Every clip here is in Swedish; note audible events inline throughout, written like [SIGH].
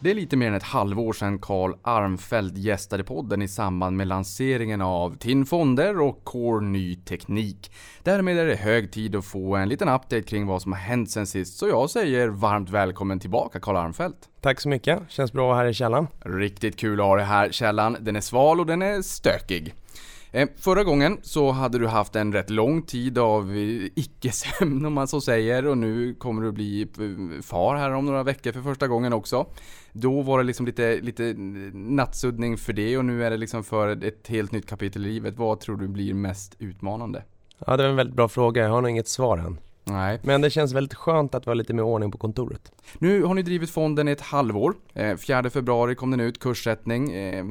Det är lite mer än ett halvår sedan Carl Armfelt gästade podden i samband med lanseringen av TIN Fonder och Core Ny Teknik. Därmed är det hög tid att få en liten update kring vad som har hänt sen sist, så jag säger varmt välkommen tillbaka Carl Armfelt. Tack så mycket, känns bra här i källaren. Riktigt kul att ha dig här källan. Den är sval och den är stökig. Eh, förra gången så hade du haft en rätt lång tid av eh, icke-sömn om man så säger och nu kommer du bli eh, far här om några veckor för första gången också. Då var det liksom lite, lite nattsuddning för det och nu är det liksom för ett helt nytt kapitel i livet. Vad tror du blir mest utmanande? Ja, det är en väldigt bra fråga. Jag har nog inget svar än. Nej. Men det känns väldigt skönt att har lite mer ordning på kontoret. Nu har ni drivit fonden i ett halvår. Eh, 4 februari kom den ut, kurssättning. Eh,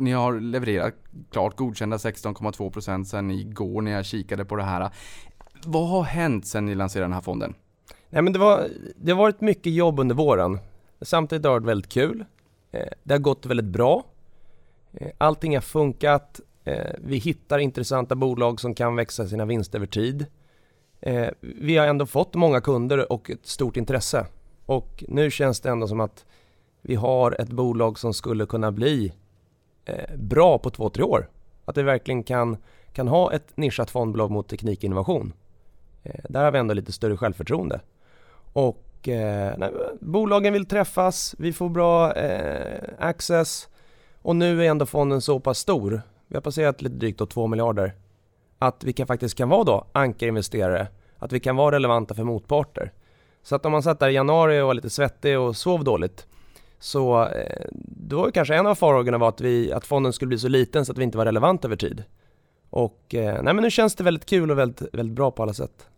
ni har levererat klart godkända 16,2% sen igår när jag kikade på det här. Vad har hänt sen ni lanserade den här fonden? Nej men det, var, det har varit mycket jobb under våren. Samtidigt har det varit väldigt kul. Eh, Det har gått väldigt bra. Eh, Allting har funkat. Eh, Vi hittar intressanta bolag som kan växa sina vinster över tid. Eh, Vi har ändå fått många kunder och ett stort intresse. Och nu känns det ändå som att vi har ett bolag som skulle kunna bli eh, bra på två, tre år. Att vi verkligen kan, kan ha ett nischat fondbolag mot teknikinnovation. Eh, Där har vi ändå lite större självförtroende. Och eh, nej, bolagen vill träffas, vi får bra eh, access och nu är ändå fonden så pass stor, vi har passerat lite drygt 2 miljarder, att vi kan faktiskt kan vara då ankarinvesterare, att vi kan vara relevanta för motparter. Så att om man satt där i januari och var lite svettig och sov dåligt, så eh, då var ju kanske en av farhågorna var att, vi, att fonden skulle bli så liten så att vi inte var relevanta över tid. Och eh, nej men nu känns det väldigt kul och väldigt, väldigt bra på alla sätt.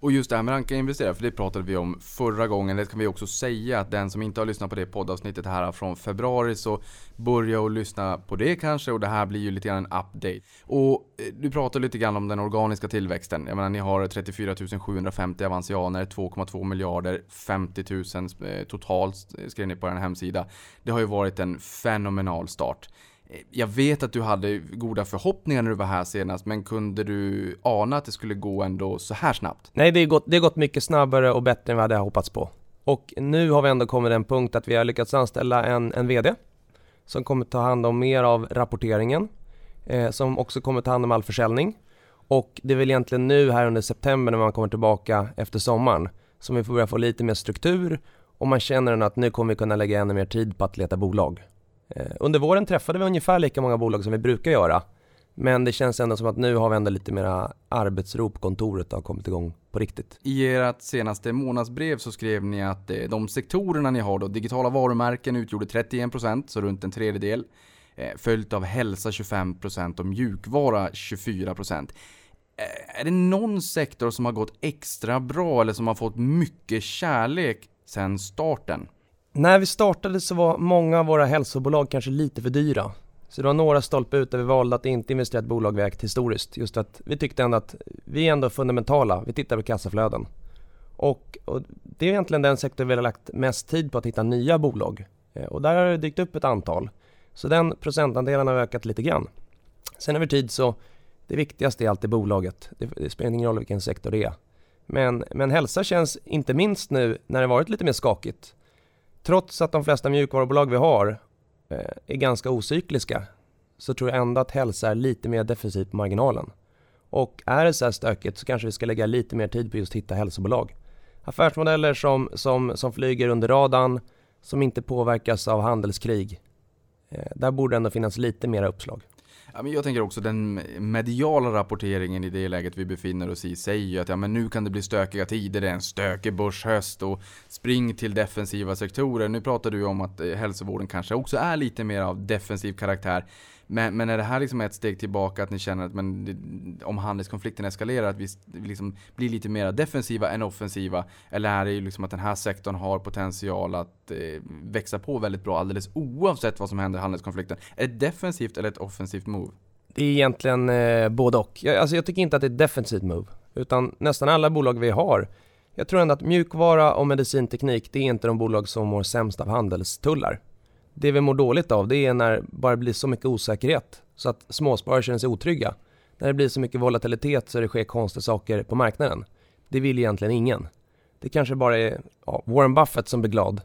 Och just det här med ranka investerare, för det pratade vi om förra gången. Det kan vi också säga att den som inte har lyssnat på det poddavsnittet här från februari så börja och lyssna på det kanske och det här blir ju lite grann en update. Och eh, du pratade lite grann om den organiska tillväxten. Jag menar ni har 34 750 avansianer, 2,2 miljarder, 50 000 eh, totalt eh, skrev ni på er hemsida. Det har ju varit en fenomenal start. Jag vet att du hade goda förhoppningar när du var här senast, men kunde du ana att det skulle gå ändå så här snabbt? Nej, det har gått, det har gått mycket snabbare och bättre än vad jag hade hoppats på. Och nu har vi ändå kommit till en punkt att vi har lyckats anställa en, en VD som kommer ta hand om mer av rapporteringen, eh, som också kommer ta hand om all försäljning. Och det är väl egentligen nu här under september när man kommer tillbaka efter sommaren som vi får börja få lite mer struktur och man känner att nu kommer vi kunna lägga ännu mer tid på att leta bolag. Eh, under våren träffade vi ungefär lika många bolag som vi brukar göra. Men det känns ändå som att nu har vi ändå lite mera arbetsro på kontoret och har kommit igång på riktigt. I ert senaste månadsbrev så skrev ni att eh, de sektorerna ni har då, digitala varumärken utgjorde 31%, så runt en tredjedel. Eh, följt av hälsa 25% och mjukvara 24%. Är det någon sektor som har gått extra bra eller som har fått mycket kärlek sedan starten? När vi startade så var många av våra hälsobolag kanske lite för dyra. Så det var några stolpar ut där vi valde att inte investera i ett bolag vi ägt historiskt. Just att vi tyckte ändå att vi är ändå fundamentala, vi tittar på kassaflöden. Och, och det är egentligen den sektor vi har lagt mest tid på att hitta nya bolag. Eh, och där har det dykt upp ett antal. Så den procentandelen har ökat lite grann. Sen över tid så, det viktigaste är alltid bolaget. Det, det spelar ingen roll vilken sektor det är. Men, men hälsa känns inte minst nu när det varit lite mer skakigt. Trots att de flesta mjukvarubolag vi har eh, är ganska ocykliska så tror jag ändå att hälsa är lite mer defensivt på marginalen. Och är det så här stökigt så kanske vi ska lägga lite mer tid på just att hitta hälsobolag. Affärsmodeller som, som, som flyger under radarn, som inte påverkas av handelskrig. Eh, där borde ändå finnas lite mera uppslag. Ja, men jag tänker också den mediala rapporteringen i det läget vi befinner oss i säger ju att ja, men nu kan det bli stökiga tider, det är en stökig börshöst och spring till defensiva sektorer. Nu pratar du om att eh, hälsovården kanske också är lite mer av defensiv karaktär. Men, men är det här liksom ett steg tillbaka att ni känner att men, det- om handelskonflikten eskalerar att vi vi liksom blir lite mer defensiva än offensiva? Eller är det ju liksom att den här sektorn har potential att eh, växa på väldigt bra alldeles oavsett vad som händer i handelskonflikten? Är det defensivt eller ett offensivt move? Det är egentligen eh, både och. Jag, alltså jag tycker inte att det är ett defensivt move. Utan nästan alla bolag vi har. Jag tror ändå att mjukvara och medicinteknik, det är inte de bolag som mår sämst av handelstullar. Det vi mår dåligt av det är när det bara blir så mycket osäkerhet så att småsparare känner sig otrygga. När det blir så mycket volatilitet så det sker konstiga saker på marknaden. Det vill egentligen ingen. Det kanske bara är ja, Warren Buffett som blir glad.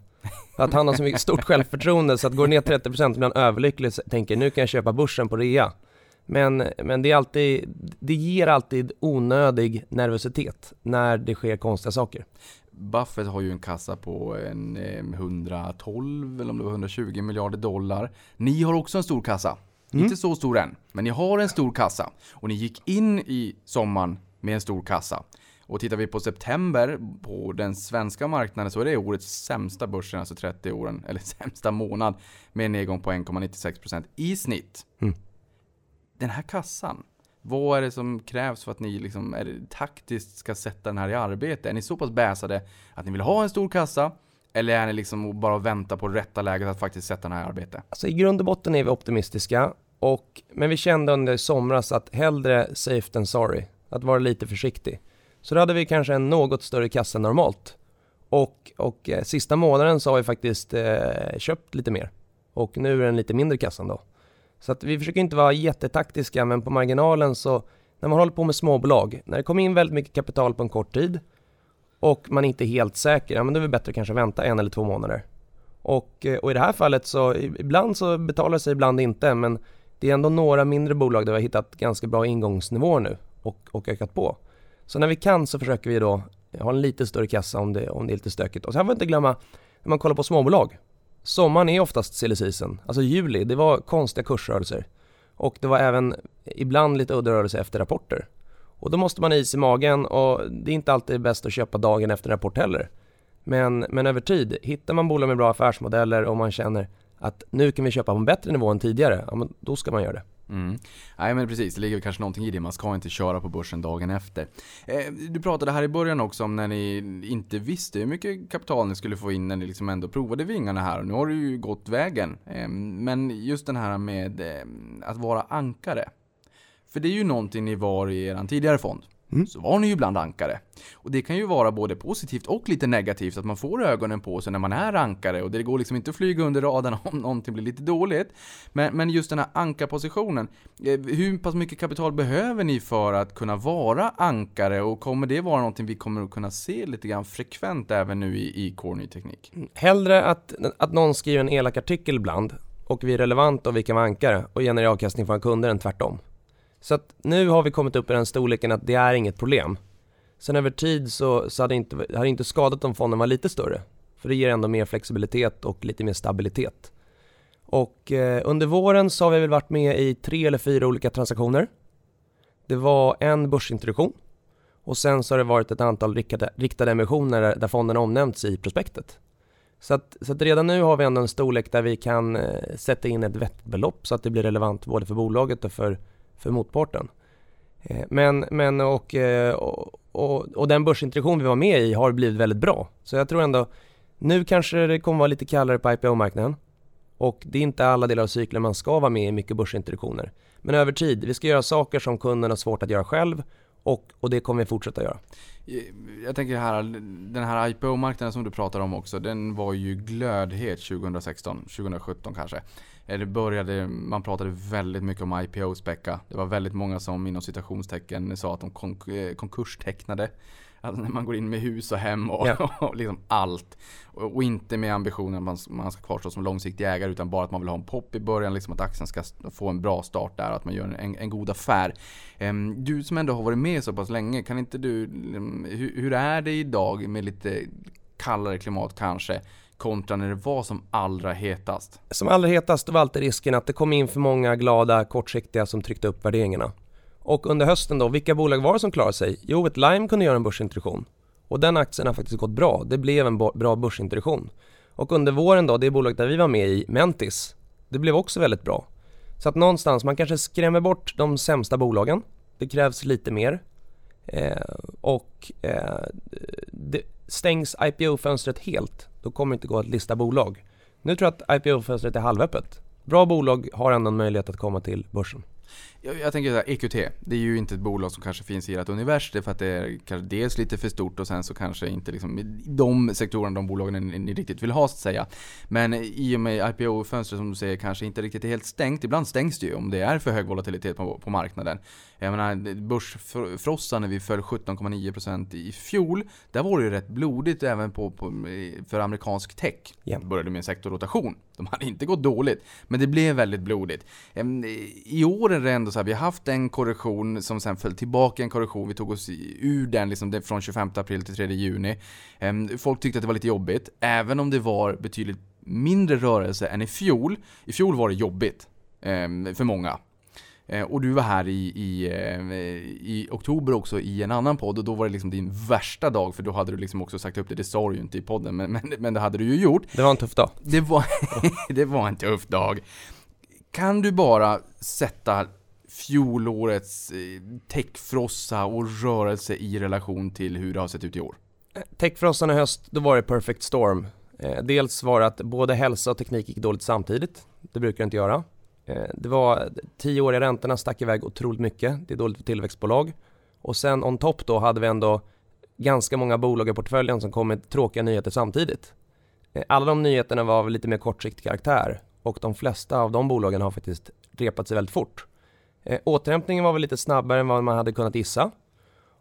Att han har så mycket stort självförtroende så att går det ner 30% blir han överlycklig och tänker nu kan jag köpa börsen på rea. Men, men det, är alltid, det ger alltid onödig nervositet när det sker konstiga saker. Buffett har ju en kassa på en 112 eller om det var 120 miljarder dollar. Ni har också en stor kassa. Mm. Inte så stor än, men ni har en stor kassa. Och ni gick in i sommaren med en stor kassa. Och tittar vi på september på den svenska marknaden så är det årets sämsta börsen, alltså 30 åren, [LAUGHS] eller sämsta månad med en nedgång på 1,96% i snitt. Mm. Den här kassan, vad är det som krävs för att ni liksom, är taktiskt ska sätta den här i arbete? Är ni så pass bäsade att ni vill ha en stor kassa? Eller är ni liksom bara vänta på rätta läget att faktiskt sätta den här i arbete? Alltså i grund och botten är vi optimistiska. Och, men vi kände under somras att hellre safe than sorry. Att vara lite försiktig. Så då hade vi kanske en något större kassa än normalt. Och, och eh, sista månaden så har vi faktiskt eh, köpt lite mer. Och nu är den lite mindre kassan då. Så att vi försöker inte vara jättetaktiska men på marginalen så när man håller på med småbolag, när det kommer in väldigt mycket kapital på en kort tid och man inte är helt säker, ja men då är det bättre att kanske vänta en eller två månader. Och, eh, och i det här fallet så ibland så betalar det sig, ibland inte men det är ändå några mindre bolag där vi har hittat ganska bra ingångsnivåer nu och, och ökat på. Så när vi kan så försöker vi då ha en lite större kassa om det, om det är lite stökigt. Och sen får vi inte glömma, när man kollar på småbolag. Sommaren är oftast silly season. Alltså juli, det var konstiga kursrörelser. Och det var även ibland lite udda rörelser efter rapporter. Och då måste man ha is i magen och det är inte alltid bäst att köpa dagen efter en rapport heller. Men, men över tid, hittar man bolag med bra affärsmodeller och man känner att nu kan vi köpa på en bättre nivå än tidigare, ja, men då ska man göra det. Mm. Nej men precis, det ligger kanske någonting i det. Man ska inte köra på börsen dagen efter. Eh, du pratade här i början också om när ni inte visste hur mycket kapital ni skulle få in när ni liksom ändå provade vingarna här. Nu har du ju gått vägen. Eh, men just den här med eh, att vara ankare. För det är ju någonting ni var i er tidigare fond. Mm. Så var ni ju bland ankare. Och det kan ju vara både positivt och lite negativt att man får ögonen på sig när man är ankare och det går liksom inte att flyga under radarn [LAUGHS] om någonting blir lite dåligt. Men, men just den här ankarpositionen, eh, hur pass mycket kapital behöver ni för att kunna vara ankare och kommer det vara någonting vi kommer att kunna se lite grann frekvent även nu i, i Core Ny Teknik? Mm. Hellre att, att någon skriver en elak artikel ibland och vi är relevanta och vi kan vara ankare och generera avkastning för kunder än tvärtom. Så att nu har vi kommit upp i den storleken att det är inget problem. Sen över tid så, så hade det inte, hade inte skadat om fonden var lite större. För det ger ändå mer flexibilitet och lite mer stabilitet. Och eh, under våren så har vi väl varit med i tre eller fyra olika transaktioner. Det var en börsintroduktion och sen så har det varit ett antal riktade, riktade emissioner där, där fonden omnämnts i prospektet. Så att, så att redan nu har vi ändå en storlek där vi kan eh, sätta in ett vettbelopp så att det blir relevant både för bolaget och för för motparten. Eh, men, men och, eh, och, och, och, den börsintroduktion vi var med i har blivit väldigt bra. Så jag tror ändå, nu kanske det kommer vara lite kallare på IPO-marknaden. Och det är inte alla delar av cykeln man ska vara med i mycket börsintroduktioner. Men över tid, vi ska göra saker som kunden har svårt att göra själv och, och det kommer vi fortsätta göra. Eh, jag tänker här, den här IPO-marknaden som du pratar om också, den var ju glödhet 2016, 2017 kanske. Det började, man pratade väldigt mycket om IPO-späcka. Det var väldigt många som inom citationstecken sa att de eh, konkurstecknade. Alltså när man går in med hus och hem och, ja. [LAUGHS] och liksom allt. Och, och, inte med ambitionen att man, man ska kvarstå som långsiktig ägare utan bara att man vill ha en pop i början. Liksom att aktien ska få en bra start där och att man gör en, en god affär. Um, du som ändå har varit med så pass länge, kan inte du... Um, hur, hur är det idag med lite kallare klimat kanske? Kontra när det var som allra hetast? Som allra hetast var alltid risken att det kom in för många glada kortsiktiga som tryckte upp värderingarna. Och under hösten då, vilka bolag var det som klarade sig? Jo, ett Lime kunde göra en börsintroduktion. Och den aktien har faktiskt gått bra. Det blev en bra börsintroduktion. Och under våren då, det bolaget där vi var med i, Mentis, det blev också väldigt bra. Så att någonstans, man kanske skrämmer bort de sämsta bolagen. Det krävs lite mer. Eh, och eh, det, stängs IPO-fönstret helt, då kommer det inte gå att lista bolag. Nu tror jag att IPO-fönstret är halvöppet. Bra bolag har ändå en möjlighet att komma till börsen. Jag, jag tänker så här, EQT, det är ju inte ett bolag som kanske finns i ert univers. Det är för att det är kanske dels lite för stort och sen så kanske inte liksom de sektorerna, de bolagen ni, ni riktigt vill ha så att säga. Men i och med IPO-fönstret som du säger kanske inte riktigt är helt stängt. Ibland stängs det ju om det är för hög volatilitet på, på marknaden. Jag menar, börsfrossan när vi föll 17,9% i fjol. Där var det ju rätt blodigt även på, på för amerikansk tech. Ja. Det började med en sektorrotation. De hade inte gått dåligt, men det blev väldigt blodigt. I år det ändå så här, vi har haft en korrektion som sen föll tillbaka en korrektion. Vi tog oss ur den liksom från 25 april till 3 juni. Em, Folk tyckte att det var lite jobbigt, även om det var betydligt mindre rörelse än i fjol. I fjol var det jobbigt em, för många. Eh, Och du var här i, i, i oktober också i en annan podd och då var det liksom din värsta dag för då hade du liksom också sagt upp det. Det sa du ju inte i podden men, men, men det hade du ju gjort. Det var en tuff dag. Det var, [LAUGHS] det var en tuff dag. Kan du bara sätta fjolårets eh, techfrossa och rörelse i relation till hur det har sett ut i år? Eh, Techfrossan i höst, då var det perfect storm. Eh, dels var det att både hälsa och teknik gick dåligt samtidigt. Det brukar det inte göra. Det var tioåriga räntorna stack iväg otroligt mycket. Det är dåligt för tillväxtbolag. Och sen on top då hade vi ändå ganska många bolag i portföljen som kom med tråkiga nyheter samtidigt. Alla de nyheterna var av lite mer kortsiktig karaktär och de flesta av de bolagen har faktiskt repat sig väldigt fort. Eh, återhämtningen var väl lite snabbare än vad man hade kunnat gissa.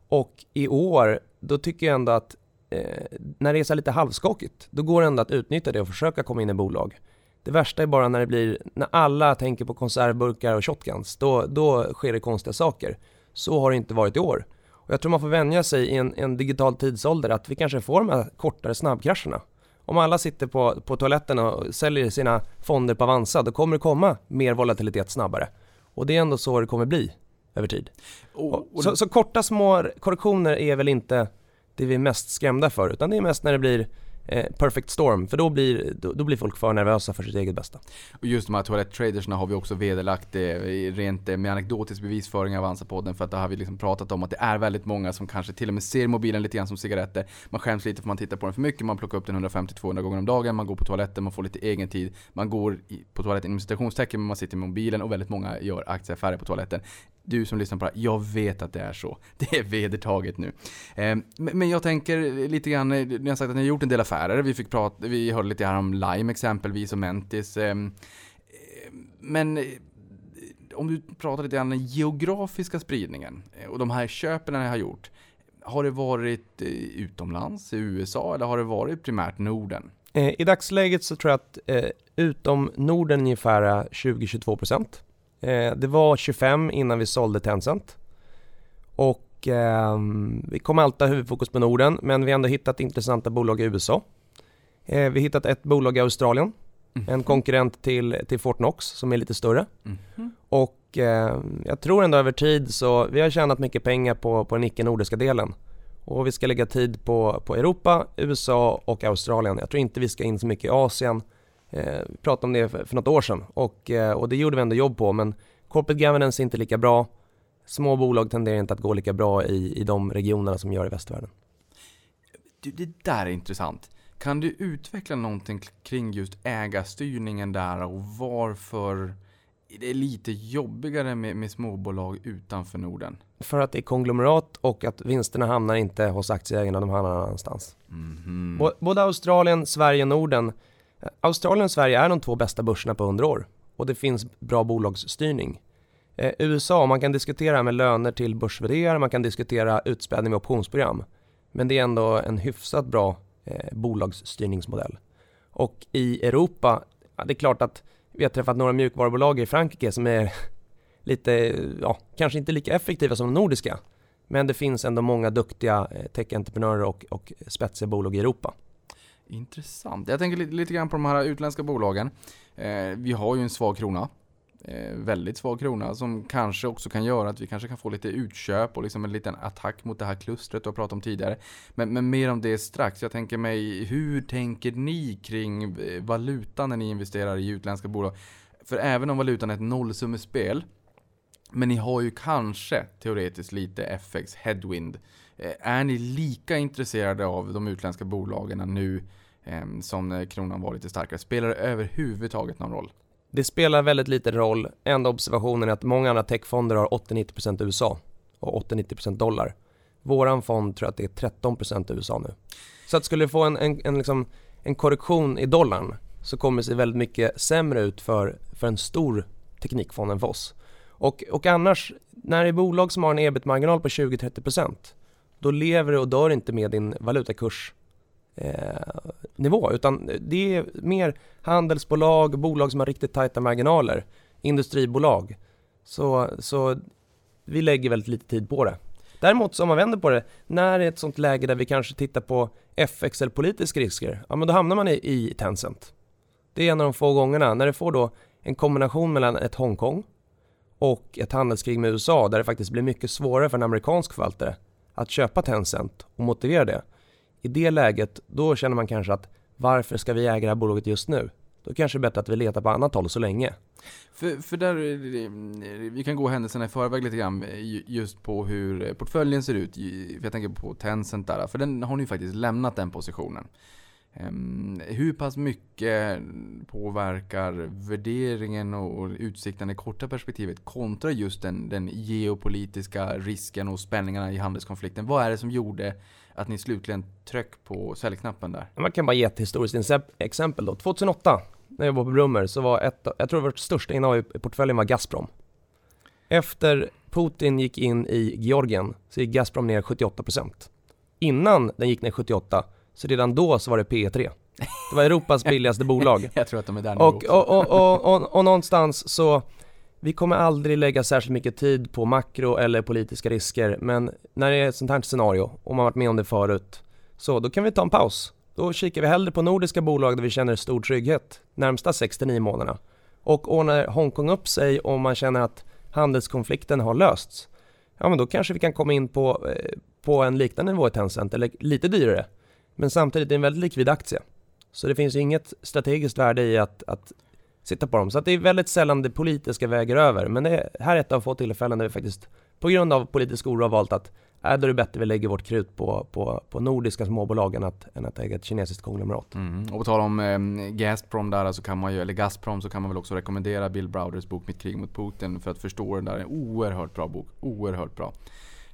Och i år, då tycker jag ändå att eh, när det är så här lite halvskakigt, då går det ändå att utnyttja det och försöka komma in i bolag. Det värsta är bara när det blir, när alla tänker på konservburkar och shotguns, då, då sker det konstiga saker. Så har det inte varit i år. Och jag tror man får vänja sig i en, en digital tidsålder att vi kanske får de här kortare snabbkrascherna. Om alla sitter på, på toaletten och säljer sina fonder på Avanza, då kommer det komma mer volatilitet snabbare. Och det är ändå så det kommer bli över tid. Och, och, Så, så korta små korrektioner är väl inte det vi är mest skrämda för, utan det är mest när det blir Eh, perfect storm, för då blir, då, då blir folk för nervösa för sitt eget bästa. och just de här toaletttradersna har vi också vederlagt eh, rent eh, med anekdotisk bevisföring av Avanza-podden för att det har vi liksom pratat om att det är väldigt många som kanske till och med ser mobilen lite grann som cigaretter. Man skäms lite för man tittar på den för mycket, man plockar upp den 150-200 gånger om dagen, man går på toaletten, man får lite egen tid. Man går i, på toaletten inom citationstecken, men man sitter med mobilen och väldigt många gör aktieaffärer på toaletten. Du som lyssnar på det här, jag vet att det är så. [LAUGHS] Det är vedertaget nu. Eh, men, jag tänker lite grann, eh, ni har sagt att ni har gjort en del affärer. Vi fick prata, vi hörde lite här om Lime exempelvis och Mentis. Ehm, ehm, eh, men om du pratar lite grann om den geografiska spridningen eh, och de här köpen ni har gjort. Har det varit eh, utomlands, i USA, eller har det varit primärt Norden? I dagsläget så tror jag att eh, utom Norden ungefär 20-22 procent. Eh, det var 25 innan vi sålde Tencent. Och ehm, vi kommer alltid ha huvudfokus på Norden, men vi har ändå hittat intressanta bolag i USA. Eh, vi har hittat ett bolag i Australien, en konkurrent till, till Fortnox som är lite större. Mhm. Och eh, jag tror ändå över tid så, vi har tjänat mycket pengar på, på den icke-nordiska delen. Och vi ska lägga tid på, på Europa, USA och Australien. Jag tror inte vi ska in så mycket i Asien. Eh, vi pratade om det för, för något år sedan och, eh, och det gjorde vi ändå jobb på men corporate governance är inte lika bra. Små bolag tenderar inte att gå lika bra i, i de regionerna som gör i västvärlden. Du, det där är intressant. Kan du utveckla någonting kring just ägarstyrningen där och varför det är lite jobbigare med, med småbolag utanför Norden? För att det är konglomerat och att vinsterna hamnar inte hos aktieägarna, de hamnar någon annanstans. Mhm. Bo- Både Australien, Sverige och Norden. Eh, Australien och Sverige är de två bästa börserna på 100 år och det finns bra bolagsstyrning. Eh, USA, man kan diskutera med löner till börs man kan diskutera utspädning med optionsprogram. Men det är ändå en hyfsat bra eh, bolagsstyrningsmodell. Och i Europa, ja, det är klart att vi har träffat några mjukvarubolag i Frankrike som är [LAUGHS] lite, ja, kanske inte lika effektiva som de nordiska. Men det finns ändå många duktiga eh, tech-entreprenörer och, och spetsiga bolag i Europa. Intressant. Jag tänker lite, lite grann på de här utländska bolagen. Eh, vi har ju en svag krona. Eh, väldigt svag krona som kanske också kan göra att vi kanske kan få lite utköp och liksom en liten attack mot det här klustret du har pratat om tidigare. Men, men mer om det strax. Jag tänker mig, hur tänker ni kring eh, valutan när ni investerar i utländska bolag? För även om valutan är ett nollsummespel men ni har ju kanske teoretiskt lite FX headwind. Eh, är ni lika intresserade av de utländska bolagen nu Ehm, som när kronan var lite starkare? Spelar det överhuvudtaget någon roll? Det spelar väldigt liten roll. Enda observationen är att många andra techfonder har 80-90% USA och 80-90% dollar. Våran fond tror jag att det är 13% USA nu. Så att skulle du få en, en, en, liksom, en korrektion i dollarn så kommer det se väldigt mycket sämre ut för, för en stor teknikfond än för oss. Och, och annars, när det är bolag som har en ebit-marginal på 20-30% då lever du och dör inte med din valutakurs eh, nivå utan det är mer handelsbolag, bolag som har riktigt tajta marginaler, industribolag. Så, så vi lägger väldigt lite tid på det. Däremot så om man vänder på det, när det är ett sånt läge där vi kanske tittar på FX eller politiska risker, ja men då hamnar man i, i Tencent. Det är en av de få gångerna när det får då en kombination mellan ett Hongkong och ett handelskrig med USA där det faktiskt blir mycket svårare för en amerikansk förvaltare att köpa Tencent och motivera det. I det läget, då känner man kanske att varför ska vi äga det här bolaget just nu? Då kanske det är bättre att vi letar på annat håll så länge. För, för där, eh, vi kan gå händelserna i förväg lite grann eh, just på hur eh, portföljen ser ut. Jag tänker på Tencent där, för den har ni ju faktiskt lämnat den positionen. Ehm, hur pass mycket påverkar värderingen och utsikten i korta perspektivet kontra just den, den geopolitiska risken och spänningarna i handelskonflikten? Vad är det som gjorde att ni slutligen tryck på säljknappen där? Man kan bara ge ett historiskt exempel då. 2008 när jag var på Brummer så var ett, jag tror vårt största innehav i portföljen var Gazprom. Efter Putin gick in i Georgien så gick Gazprom ner 78%. Innan den gick ner 78 så redan då så var det P3. Det var Europas [LAUGHS] billigaste bolag. jag tror att de är där nu och, och, och, och någonstans så vi kommer aldrig lägga särskilt mycket tid på makro eller politiska risker men när det är ett sånt här scenario och man varit med om det förut så då kan vi ta en paus. Då kikar vi hellre på nordiska bolag där vi känner stor trygghet närmsta 6-9 månaderna. Och ordnar Hongkong upp sig och man känner att handelskonflikten har lösts ja men då kanske vi kan komma in på, eh, på en liknande nivå i Tencent eller lite dyrare. Men samtidigt är det en väldigt likvid aktie. Så det finns ju inget strategiskt värde i att, att sitta på dem. Så att det är väldigt sällan det politiska väger över. Men det här är ett av få tillfällen där vi faktiskt på grund av politisk oro har valt att äh, är det bättre vi lägger vårt krut på, på, på nordiska småbolag än att, än att äga ett kinesiskt konglomerat. Mm. Och på tal om eh, Gazprom där så kan man ju, eller Gazprom så kan man väl också rekommendera Bill Browders bok Mitt krig mot Putin för att förstå den där. En oerhört bra bok. Oerhört bra.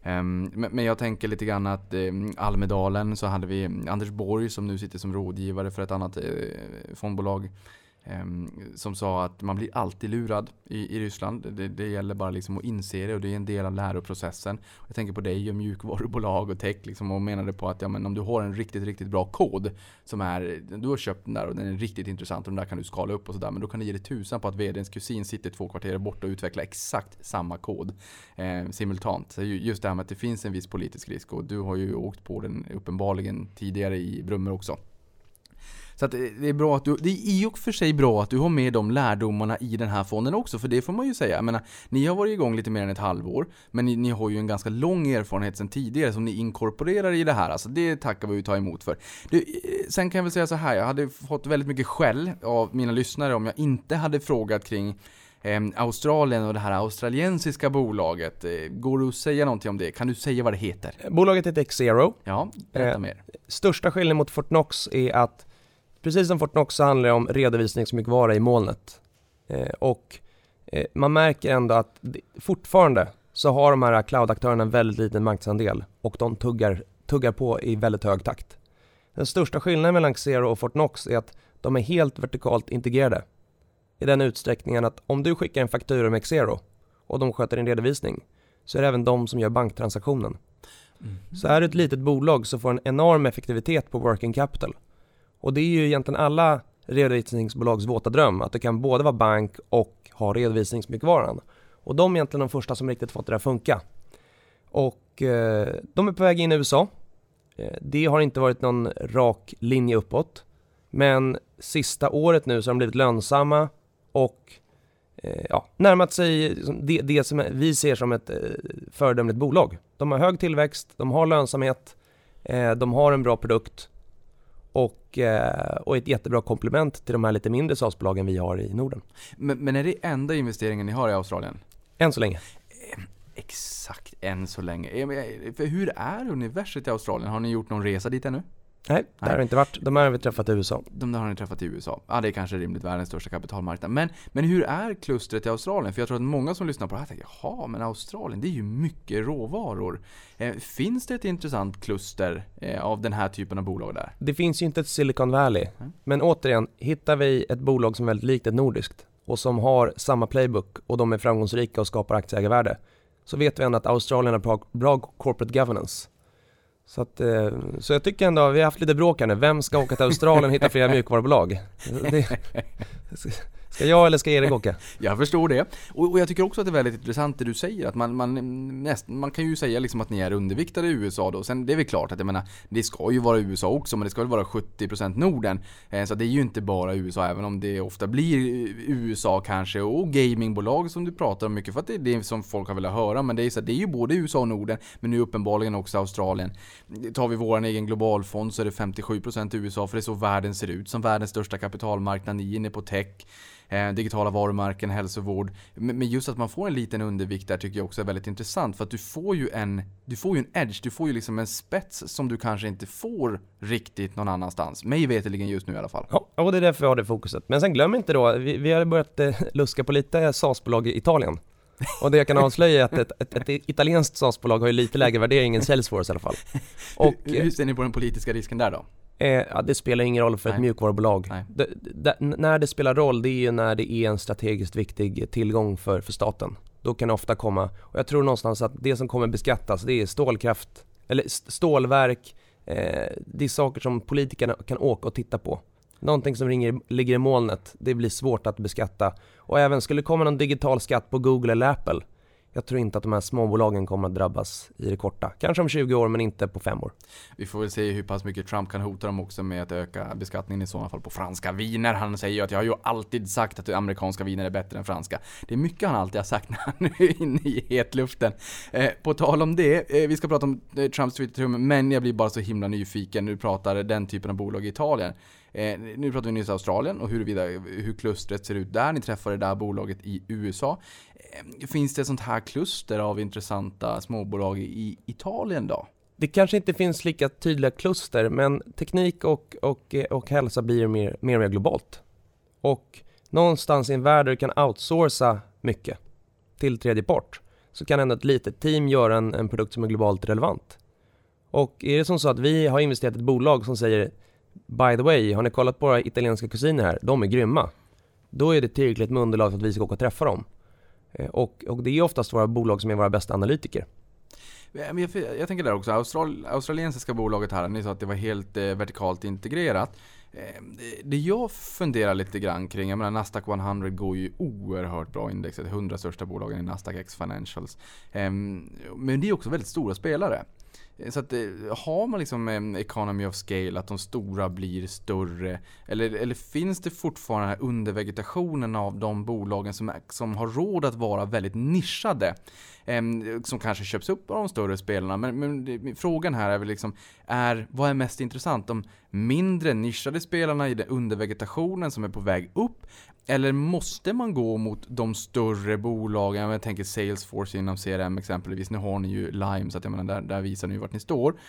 Ehm, men, jag tänker lite grann att eh, Almedalen så hade vi Anders Borg som nu sitter som rådgivare för ett annat eh, fondbolag. Ehm, som sa att man blir alltid lurad i, i Ryssland. Det, det, gäller bara liksom att inse det och det är en del av läroprocessen. Jag tänker på dig och mjukvarubolag och tech liksom och menade på att ja, men om du har en riktigt, riktigt bra kod som är, du har köpt den där och den är riktigt intressant och den där kan du skala upp och sådär. Men då kan du ge dig tusan på att vdns kusin sitter två kvarter bort och utvecklar exakt samma kod eh, simultant. Så just det här med att det finns en viss politisk risk och du har ju åkt på den uppenbarligen tidigare i Brummer också. Så att det är bra att du, det är i och för sig bra att du har med de lärdomarna i den här fonden också, för det får man ju säga. Jag menar, ni har varit igång lite mer än ett halvår, men ni, ni har ju en ganska lång erfarenhet sedan tidigare som ni inkorporerar i det här. Alltså det tackar vi och ta emot för. Du, sen kan jag väl säga så här, jag hade fått väldigt mycket skäll av mina lyssnare om jag inte hade frågat kring eh, Australien och det här australiensiska bolaget. Eh, går det att säga någonting om det? Kan du säga vad det heter? Bolaget heter Xero. Ja, berätta Eh, mer. Största skillnaden mot Fortnox är att precis som Fortnox så handlar det om redovisningsmjukvara i molnet. Eh, och eh, man märker ändå att det, fortfarande så har de här cloud-aktörerna en väldigt liten marknadsandel och de tuggar, tuggar på i väldigt hög takt. Den största skillnaden mellan Xero och Fortnox är att de är helt vertikalt integrerade. I den utsträckningen att om du skickar en faktura med Xero och de sköter din redovisning så är det även de som gör banktransaktionen. Så är du ett litet bolag så får en enorm effektivitet på working capital. Och det är ju egentligen alla redovisningsbolags våta dröm, att du kan både vara bank och ha redovisningsmjukvaran. Och de är egentligen de första som riktigt fått det att funka. Och eh, de är på väg in i USA. Eh, det har inte varit någon rak linje uppåt. Men sista året nu så har de blivit lönsamma och eh, ja, närmat sig liksom det, det som vi ser som ett eh, föredömligt bolag. De har hög tillväxt, de har lönsamhet, eh, de har en bra produkt och, eh, och ett jättebra komplement till de här lite mindre SaaS-bolagen vi har i Norden. Men, men är det enda investeringen ni har i Australien? Än så länge. Exakt, än så länge. Eh, hur är universet i Australien? Har ni gjort någon resa dit ännu? Nej, det Nej. har det inte varit. De har vi träffat i USA. De där har ni träffat i USA. Ja, det är kanske rimligt världens största kapitalmarknad. Men, men hur är klustret i Australien? För jag tror att många som lyssnar på det här tänker, jaha, men Australien, det är ju mycket råvaror. Eh, finns det ett intressant kluster eh, av den här typen av bolag där? Det finns ju inte ett Silicon Valley. Nej. Men återigen, hittar vi ett bolag som är väldigt likt ett nordiskt och som har samma playbook och de är framgångsrika och skapar aktieägarvärde så vet vi ändå att Australien har bra, bra corporate governance. Så, att, eh, så jag tycker ändå, vi har haft lite bråk här nu, vem ska åka till Australien och hitta flera mjukvarubolag? Det, [LAUGHS] ska jag eller ska Erik åka? [LAUGHS] Jag förstår det. Och, och jag tycker också att det är väldigt intressant det du säger. Att man, man, näst, man kan ju säga liksom att ni är underviktade i USA då. Sen det är väl klart att jag menar, det ska ju vara USA också, men det ska väl vara 70% Norden. Eh, så det är ju inte bara USA, även om det ofta blir USA kanske. Och gamingbolag som du pratar om mycket, för att det är det som folk har velat höra. Men det är, så, det är ju både USA och Norden, men nu uppenbarligen också Australien. Tar vi vår egen globalfond så är det 57% USA, för det är så världen ser ut. Som världens största kapitalmarknad, ni är inne på tech eh, digitala varumärken, hälsovård. Men men just att man får en liten undervikt där tycker jag också är väldigt intressant. För att du får ju en, du får ju en edge, du får ju liksom en spets som du kanske inte får riktigt någon annanstans. Mig veterligen just nu i alla fall. Ja, och det är därför vi har det fokuset. Men sen glöm inte då, vi, vi har börjat eh, [LAUGHS] luska på lite SAS-bolag i Italien. Och det jag kan avslöja är att ett, ett, ett italienskt SAS-bolag har ju lite lägre värdering än Salesforce i alla fall. [LAUGHS] Och hur, hur ser ni på den politiska risken där då? Eh, ja, det spelar ingen roll för ett Nej. mjukvarubolag. Nej. Det, det, när det spelar roll, det är ju när det är en strategiskt viktig tillgång för, för staten. Då kan det ofta komma, och jag tror någonstans att det som kommer beskattas, det är stålkraft, eller st- stålverk, eh, det är saker som politikerna kan åka och titta på. Någonting som ringer, ligger i molnet, det blir svårt att beskatta. Och även skulle det komma någon digital skatt på Google eller Apple, jag tror inte att de här småbolagen kommer att drabbas i det korta. Kanske om 20 år men inte på 5 år. Vi får väl se hur pass mycket Trump kan hota dem också med att öka beskattningen i sådana fall på franska viner. Han säger ju att jag har ju alltid sagt att amerikanska viner är bättre än franska. Det är mycket han alltid har sagt [LAUGHS] när han är inne i hetluften. Eh, på tal om det, eh, vi ska prata om eh, Trumps Twitter-tum, men jag blir bara så himla nyfiken Nu du pratar den typen av bolag i Italien. Eh, nu pratar vi nyss Australien och huruvida, hur klustret ser ut där. Ni träffade det där bolaget i USA. Eh, finns det ett sånt här kluster av intressanta småbolag i Italien då? Det kanske inte finns lika tydliga kluster, men teknik och, och, eh, och hälsa blir mer, mer och mer globalt. Och någonstans i en värld där du kan outsourca mycket till tredje part, så kan ändå ett litet team göra en, en produkt som är globalt relevant. Och är det som så att vi har investerat i ett bolag som säger By the way, har ni kollat på våra italienska kusiner här? De är grymma. Då är det tillräckligt med underlag för att vi ska åka och träffa dem. Eh, och, och det är oftast våra bolag som är våra bästa analytiker. Jag, jag tänker där också, Austral, australiensiska bolaget här, ni sa att det var helt eh, vertikalt integrerat. Eh, det- det jag funderar lite grann kring, jag menar Nasdaq 100 går ju oerhört bra indexet, 100 största bolagen i Nasdaq X Financials. Eh, men det är också väldigt stora spelare. Eh, så att eh, har man liksom en economy of scale, att de stora blir större? Eller, eller finns det fortfarande den här undervegetationen av de bolagen som, som har råd att vara väldigt nischade? Ehm, som kanske köps upp av de större spelarna. Men, men frågan här är väl liksom, är, vad är mest intressant? De mindre nischade spelarna i den undervegetationen som är på väg upp? Eller måste man gå mot de större bolagen? Jag tänker Salesforce inom CRM exempelvis. Nu har ni ju Lime, så att jag menar, där, där visar ni ju vart ni står.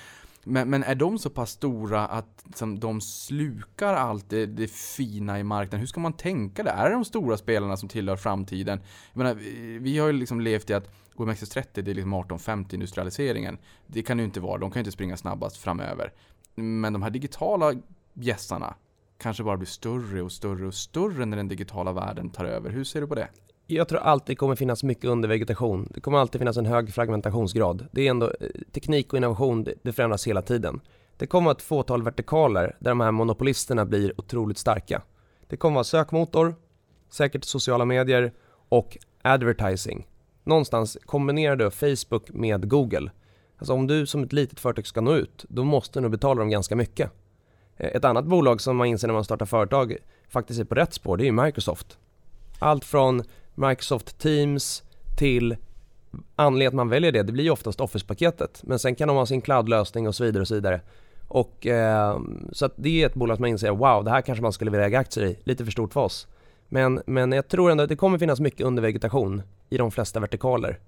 Men, men är de så pass stora att som, de slukar allt det, det fina i marknaden? Hur ska man tänka där? Är det de stora spelarna som tillhör framtiden? Jag menar, vi, vi har ju liksom levt i att OMXS30 det är liksom 1850 industrialiseringen. Det kan ju inte vara, de kan ju inte springa snabbast framöver. Men de här digitala bjässarna kanske bara blir större och större och större när den digitala världen tar över. Hur ser du på det? Jag tror alltid kommer finnas mycket undervegetation. Det kommer alltid finnas en hög fragmentationsgrad. Det är ändå eh, teknik och innovation, det, förändras hela tiden. Det kommer vara ett fåtal vertikaler där de här monopolisterna blir otroligt starka. Det kommer vara sökmotor, säkert sociala medier och advertising. Någonstans kombinerar du Facebook med Google. Alltså om du som ett litet företag ska nå ut, då måste du nog betala dem ganska mycket. Eh, ett annat bolag som man inser när man startar företag faktiskt är på rätt spår, det är ju Microsoft. Allt från Microsoft Teams till anledningen att man väljer det, det blir ju oftast Office-paketet. Men sen kan de ha sin cloud-lösning och så vidare och så vidare. Och, eh, så att det är ett bolag som man inser, wow, det här kanske man skulle vilja äga aktier i. Lite för stort för oss. Men, men jag tror ändå att det kommer finnas mycket undervegetation i de flesta vertikaler.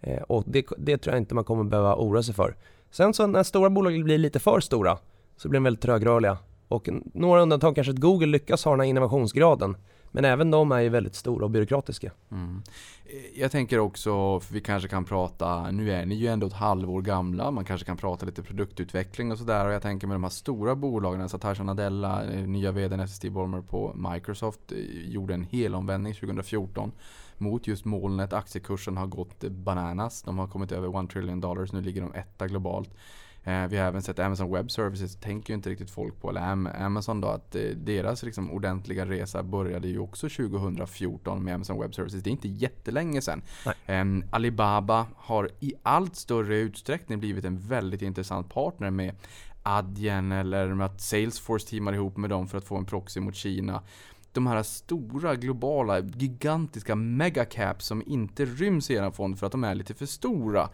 Eh, och det, det tror jag inte man kommer behöva oroa sig för. Sen så när stora bolag blir lite för stora, så blir de väldigt trögrörliga. Och några undantag kanske att Google lyckas ha den här innovationsgraden. Men även de är ju väldigt stora och byråkratiska. Mm. Eh, jag tänker också, för vi kanske kan prata, nu är ni ju ändå ett halvår gamla, man kanske kan prata lite produktutveckling och sådär. Och jag tänker med de här stora bolagen, alltså Satya Nadella, eh, nya vdn efter Steve Ballmer på Microsoft, eh, gjorde en helomvändning 2014 mot just molnet. Aktiekursen har gått bananas. De har kommit över 1 trillion dollars. Nu ligger de etta globalt. Eh, vi har även sett Amazon Web Services, tänker ju inte riktigt folk på, eller Amazon då, att eh, deras liksom ordentliga resa började ju också 2014 med Amazon Web Services. Det är inte jättelänge sedan. Um, Alibaba har i allt större utsträckning blivit en väldigt intressant partner med Adyen eller med att Salesforce teamar ihop med dem för att få en proxy mot Kina de här stora, globala, gigantiska megacaps som inte ryms i er fond för att de är lite för stora.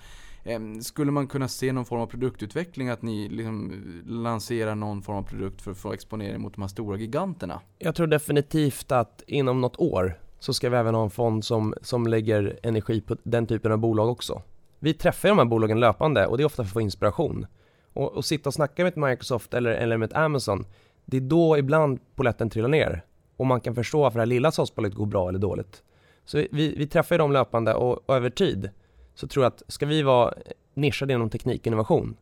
Ehm, skulle man kunna se någon form av produktutveckling? Att ni liksom eh, lanserar någon form av produkt för att få exponering mot de här stora giganterna? Jag tror definitivt att inom något år så ska vi även ha en fond som, som lägger energi på den typen av bolag också. Vi träffar de här bolagen löpande och det är ofta för att få inspiration. Och, och sitta och snacka med ett Microsoft eller, eller med ett Amazon, det är då ibland poletten trillar ner och man kan förstå varför det här lilla såsbolaget går bra eller dåligt. Så vi, vi träffar dem löpande och, och, över tid så tror jag att ska vi vara nischade inom teknikinnovation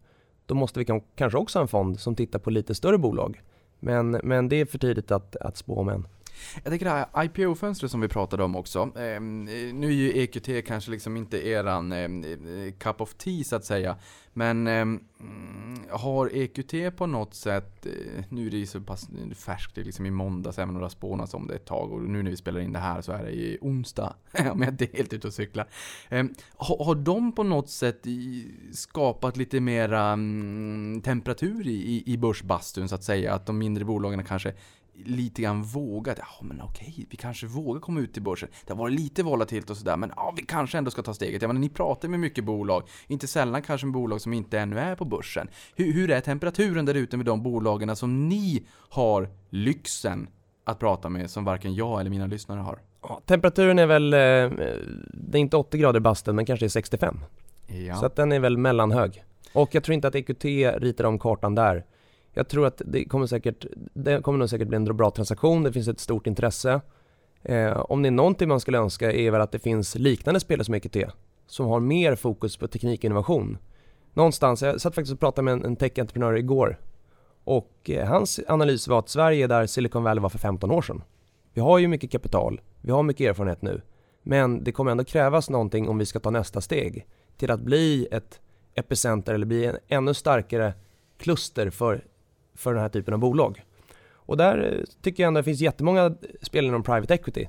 då måste vi kanske också ha en fond som tittar på lite större bolag. Men, men det är för tidigt att, att spå om än. Jag tänker det här IPO-fönstret som vi pratade om också. Eh, nu är ju EQT kanske liksom inte eran eh, cup of tea så att säga. Men eh, har EQT på något sätt, eh, nu är det ju så pass färskt, det är liksom i måndags, även om det har spånats om det ett tag. Och nu när vi spelar in det här så är det i onsdag, [LAUGHS] om jag inte är helt ute och cyklar. Ehm, har, har de på något sätt skapat lite mera mm, temperatur i, i börsbastun så att säga? Att de mindre bolagen kanske lite grann vågat. Ja, men okej, vi kanske vågar komma ut till börsen. Det har varit lite volatilt och sådär, men ja, vi kanske ändå ska ta steget. Jag menar, ni pratar med mycket bolag, inte sällan kanske med bolag som inte ännu är på börsen. Hur, hur är temperaturen där ute med de bolagen som ni har lyxen att prata med, som varken jag eller mina lyssnare har? Ja, temperaturen är väl, eh, det är inte 80 grader i bastun, men kanske är 65. Ja. Så att den är väl mellanhög. Och jag tror inte att EQT ritar om kartan där. Jag tror att det kommer säkert, det kommer nog säkert bli en bra transaktion, det finns ett stort intresse. Eh, om det är någonting man skulle önska är väl att det finns liknande spelare som EQT, som har mer fokus på teknikinnovation. Någonstans, jag satt faktiskt och pratade med en, en tech-entreprenör igår och eh, hans analys var att Sverige är där Silicon Valley var för 15 år sedan. Vi har ju mycket kapital, vi har mycket erfarenhet nu, men det kommer ändå krävas någonting om vi ska ta nästa steg till att bli ett epicenter eller bli en ännu starkare kluster för för den här typen av bolag. Och där eh, tycker jag ändå att det finns jättemånga spel inom private equity.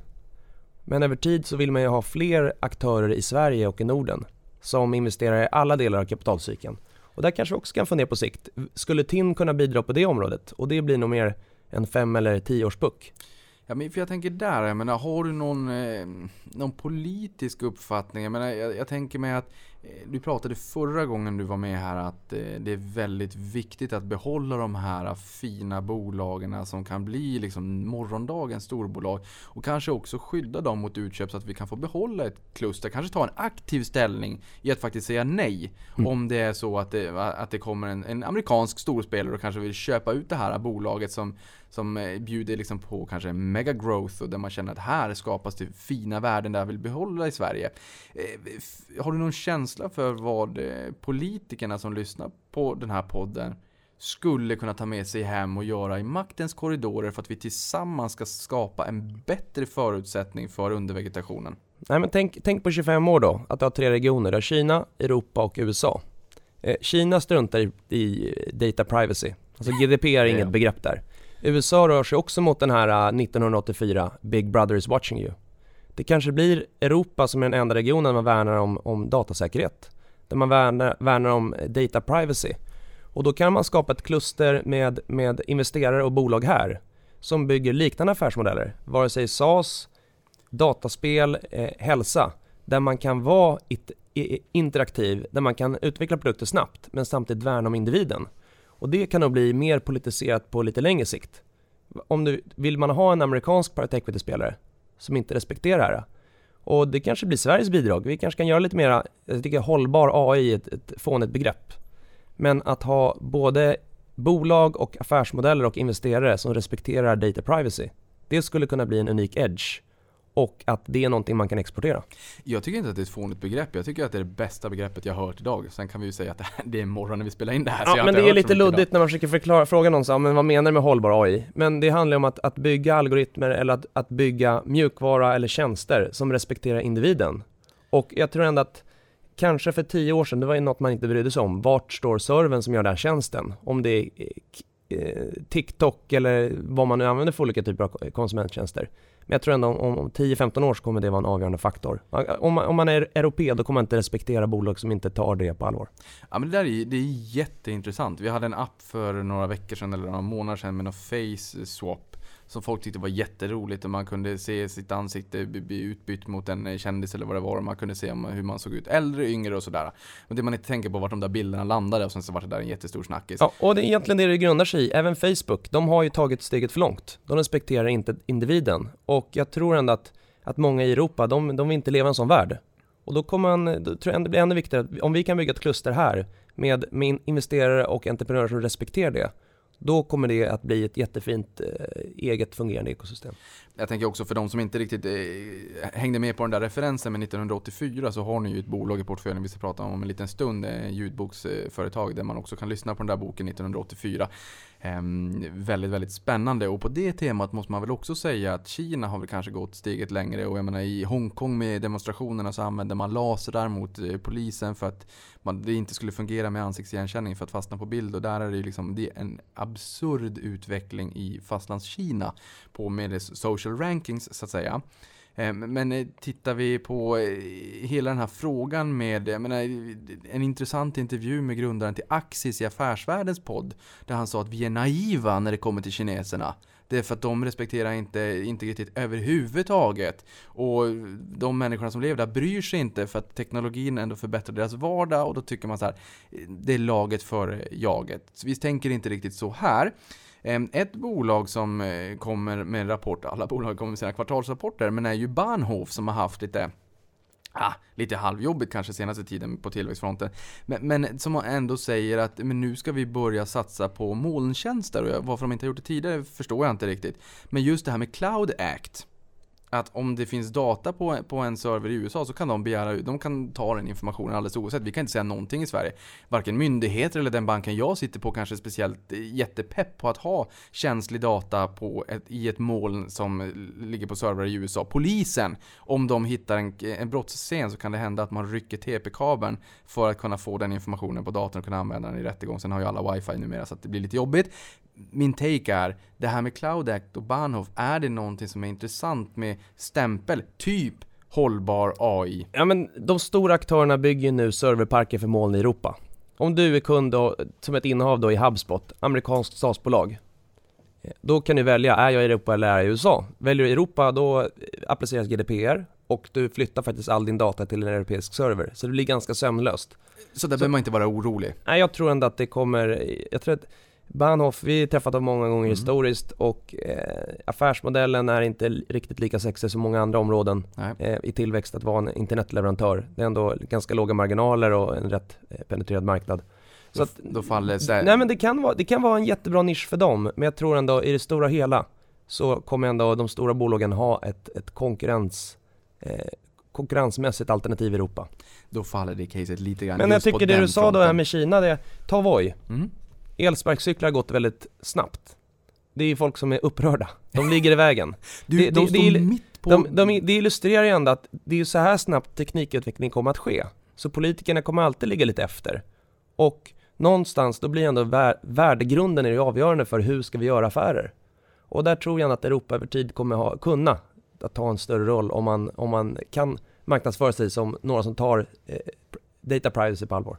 Men över tid så vill man ju ha fler aktörer i Sverige och i Norden som investerar i alla delar av kapitalcykeln. Och där kanske vi också kan fundera på sikt. Skulle TIN kunna bidra på det området? Och det blir nog mer en fem eller tio års puck. Ja, men för jag tänker där, jag menar, har du någon, eh, någon politisk uppfattning? Jag, menar, jag, jag tänker mig att du pratade förra gången du var med här att eh, det är väldigt viktigt att behålla de här fina bolagen som kan bli liksom morgondagens storbolag. Och kanske också skydda dem mot utköp så att vi kan få behålla ett kluster. Kanske ta en aktiv ställning i att faktiskt säga nej. Mm. Om det är så att det, att det kommer en, en amerikansk storspelare och kanske vill köpa ut det här bolaget som som eh, bjuder liksom på kanske mega growth och där man känner att här skapas det fina värden där jag vill behålla i Sverige. Har du någon känsla känsla för vad eh, politikerna som lyssnar på den här podden skulle kunna ta med sig hem och göra i maktens korridorer för att vi tillsammans ska skapa en bättre förutsättning för undervegetationen? Nej men tänk, tänk på 25 år då, att du har tre regioner, du Kina, Europa och USA. Eh, Kina struntar i, i, data privacy, alltså GDP är inget begrepp där. USA rör sig också mot den här 1984, uh, Big Brother is watching you. Det kanske blir Europa som är den enda regionen man värnar om, om datasäkerhet. Där man värnar, värnar om data privacy. Och då kan man skapa ett kluster med, med investerare och bolag här som bygger liknande affärsmodeller. Vare sig SaaS, dataspel, eh, hälsa. Där man kan vara it, interaktiv, där man kan utveckla produkter snabbt men samtidigt värna om individen. Och det kan nog bli mer politiserat på lite längre sikt. Om du, vill man ha en amerikansk private equity-spelare som inte respekterar det här. Och det kanske blir Sveriges bidrag. Vi kanske kan göra lite mera, jag tycker hållbar AI är ett, ett fånigt begrepp. Men att ha både bolag och affärsmodeller och investerare som respekterar data privacy. Det skulle kunna bli en unik edge och att det är någonting man kan exportera. Jag tycker inte att det är ett fånigt begrepp. Jag tycker att det är det bästa begreppet jag hört idag. Sen kan vi ju säga att det, är imorgon när vi spelar in det här. Ja, men det är lite mycket idag. luddigt när man försöker förklara, fråga någon så, men vad menar du med hållbar AI? Men det handlar om att, att bygga algoritmer eller att, att bygga mjukvara eller tjänster som respekterar individen. Och jag tror ändå att kanske för tio år sedan, det var ju något man inte brydde sig om. Vart står servern som gör den här tjänsten? Om det är eh, eh, TikTok eller vad man nu använder för olika typer av konsumenttjänster. Men jag tror ändå om, om 10-15 år så kommer det vara en avgörande faktor. Om man, om man är europé då kommer man inte respektera bolag som inte tar det på allvar. Ja men det där är, det är jätteintressant. Vi hade en app för några veckor sedan eller några månader sedan med någon face swap. Som folk tyckte var jätteroligt och man kunde se sitt ansikte bli- utbytt mot en kändis eller vad det var. Och man kunde se hur man såg ut äldre, yngre och sådär. Men det man inte tänker på vart de där bilderna landade och sen så var det där en jättestor snackis. Ja, och det är egentligen det det grundar sig i. Även Facebook, de har ju tagit steget för långt. De respekterar inte individen. Och jag tror ändå att, att många i Europa, de, de vill inte leva i en sån värld. Och då kommer man, då tror jag det blir ännu viktigare om vi kan bygga ett kluster här med, med investerare och entreprenörer som respekterar det, då kommer det att bli ett jättefint eh, eget fungerande ekosystem. Jag tänker också för de som inte riktigt eh, hängde med på den där referensen med 1984 så har ni ju ett bolag i portföljen vi ska prata om om en liten stund. eh, ljudboksföretag där man också kan lyssna på den där boken 1984. Ehm, väldigt, väldigt spännande. Och på det temat måste man väl också säga att Kina har väl kanske gått steget längre. Och jag menar i Hongkong med demonstrationerna så använde man lasrar mot eh, polisen för att man, det inte skulle fungera med ansiktsigenkänning för att fastna på bild. Och där är det ju liksom, det är en absurd utveckling i fastlandskina på med social official rankings så att säga. Ehm, men eh, tittar vi på eh, hela den här frågan med, jag menar, en intressant intervju med grundaren till Axis i Affärsvärldens podd. Där han sa att vi är naiva när det kommer till kineserna. Det är för att de respekterar inte integritet överhuvudtaget. Och de människorna som lever där bryr sig inte för att teknologin ändå förbättrar deras vardag och då tycker man så här, det är laget före jaget. Så vi tänker inte riktigt så här. Ehm, ett bolag som eh, kommer med en rapport, alla bolag kommer med sina kvartalsrapporter, men är ju Bahnhof som har haft lite Ah, lite halvjobbigt kanske senaste tiden på tillväxtfronten. Men, men som ändå säger att men nu ska vi börja satsa på molntjänster. Och varför de inte har gjort det tidigare förstår jag inte riktigt. Men just det här med Cloud Act. Att om det finns data på, på en server i USA så kan de begära de kan ta den informationen alldeles oavsett. Vi kan inte säga någonting i Sverige. Varken myndigheter eller den banken jag sitter på kanske är speciellt eh, jättepepp på att ha känslig data på ett, i ett moln som ligger på servrar i USA. Polisen, om de hittar en, en brottsscen så kan det hända att man rycker TP-kabeln för att kunna få den informationen på datorn och kunna använda den i rättegång. Sen har ju alla wifi numera så att det blir lite jobbigt. Min take är, det här med Cloud Act och Bahnhof, är det någonting som är intressant med stämpel, typ hållbar AI? Ja men de stora aktörerna bygger ju nu serverparker för moln i Europa. Om du är kund då, som ett innehav då i HubSpot, amerikanskt SaaS-bolag. Då kan du välja, är jag i Europa eller är jag i USA? Väljer du Europa då appliceras GDPR och du flyttar faktiskt all din data till en europeisk server. Så det blir ganska sömlöst. Så där behöver man inte vara orolig. Nej, jag tror ändå att det kommer, jag tror att Bahnhof, vi har träffat dem många gånger Mm. historiskt och eh, affärsmodellen är inte riktigt lika sexig som många andra områden eh, i tillväxt att vara en internetleverantör. Det är ändå ganska låga marginaler och en rätt eh, penetrerad marknad. Så att, då faller här, nej men det kan, vara, det kan vara en jättebra nisch för dem, men jag tror ändå i det stora hela så kommer ändå de stora bolagen ha ett, ett konkurrens, eh, konkurrensmässigt alternativ i Europa. då faller det caset lite grann Men jag tycker det du sa då här med Kina, det, ta Voi. Mm. Elsparkcyklar har gått väldigt snabbt. Det är ju folk som är upprörda. De ligger i vägen. [LAUGHS] Du, Det- de det- står det mitt på... De, de, det illustrerar ju ändå att det är så här snabbt teknikutveckling kommer att ske. Så politikerna kommer alltid ligga lite efter. Och någonstans, då blir ändå vär, värdegrunden är det avgörande för hur ska vi göra affärer. Och där tror jag att Europa över tid kommer ha, kunna att ta en större roll om man, om man kan marknadsföra sig som några som tar eh, data privacy på allvar.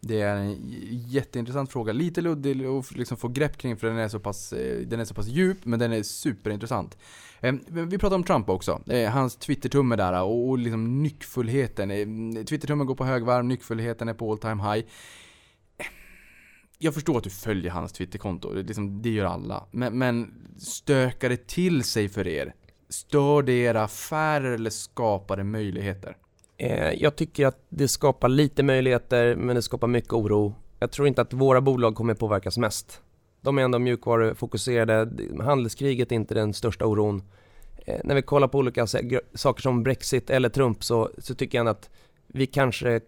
Det är en jätteintressant fråga. Lite luddig att liksom få grepp kring för den är så pass, eh, den är så pass djup, men den är superintressant. Ehm, vi pratar om Trump också. Eh, hans twittertumme där och liksom nyckfullheten. Ehm, Twittertummen går på högvarv, nyckfullheten är på all time high. Jag förstår att du följer hans Twitterkonto, det, liksom, det gör alla. Men, men stökar det till sig för er? Stör det era affärer eller skapar det möjligheter? Eh, jag tycker att det skapar lite möjligheter, men det skapar mycket oro. Jag tror inte att våra bolag kommer påverkas mest. De är ändå mjukvarufokuserade. Handelskriget är inte den största oron. Eh, när vi kollar på olika saker som Brexit eller Trump så, så tycker jag ändå att vi kanske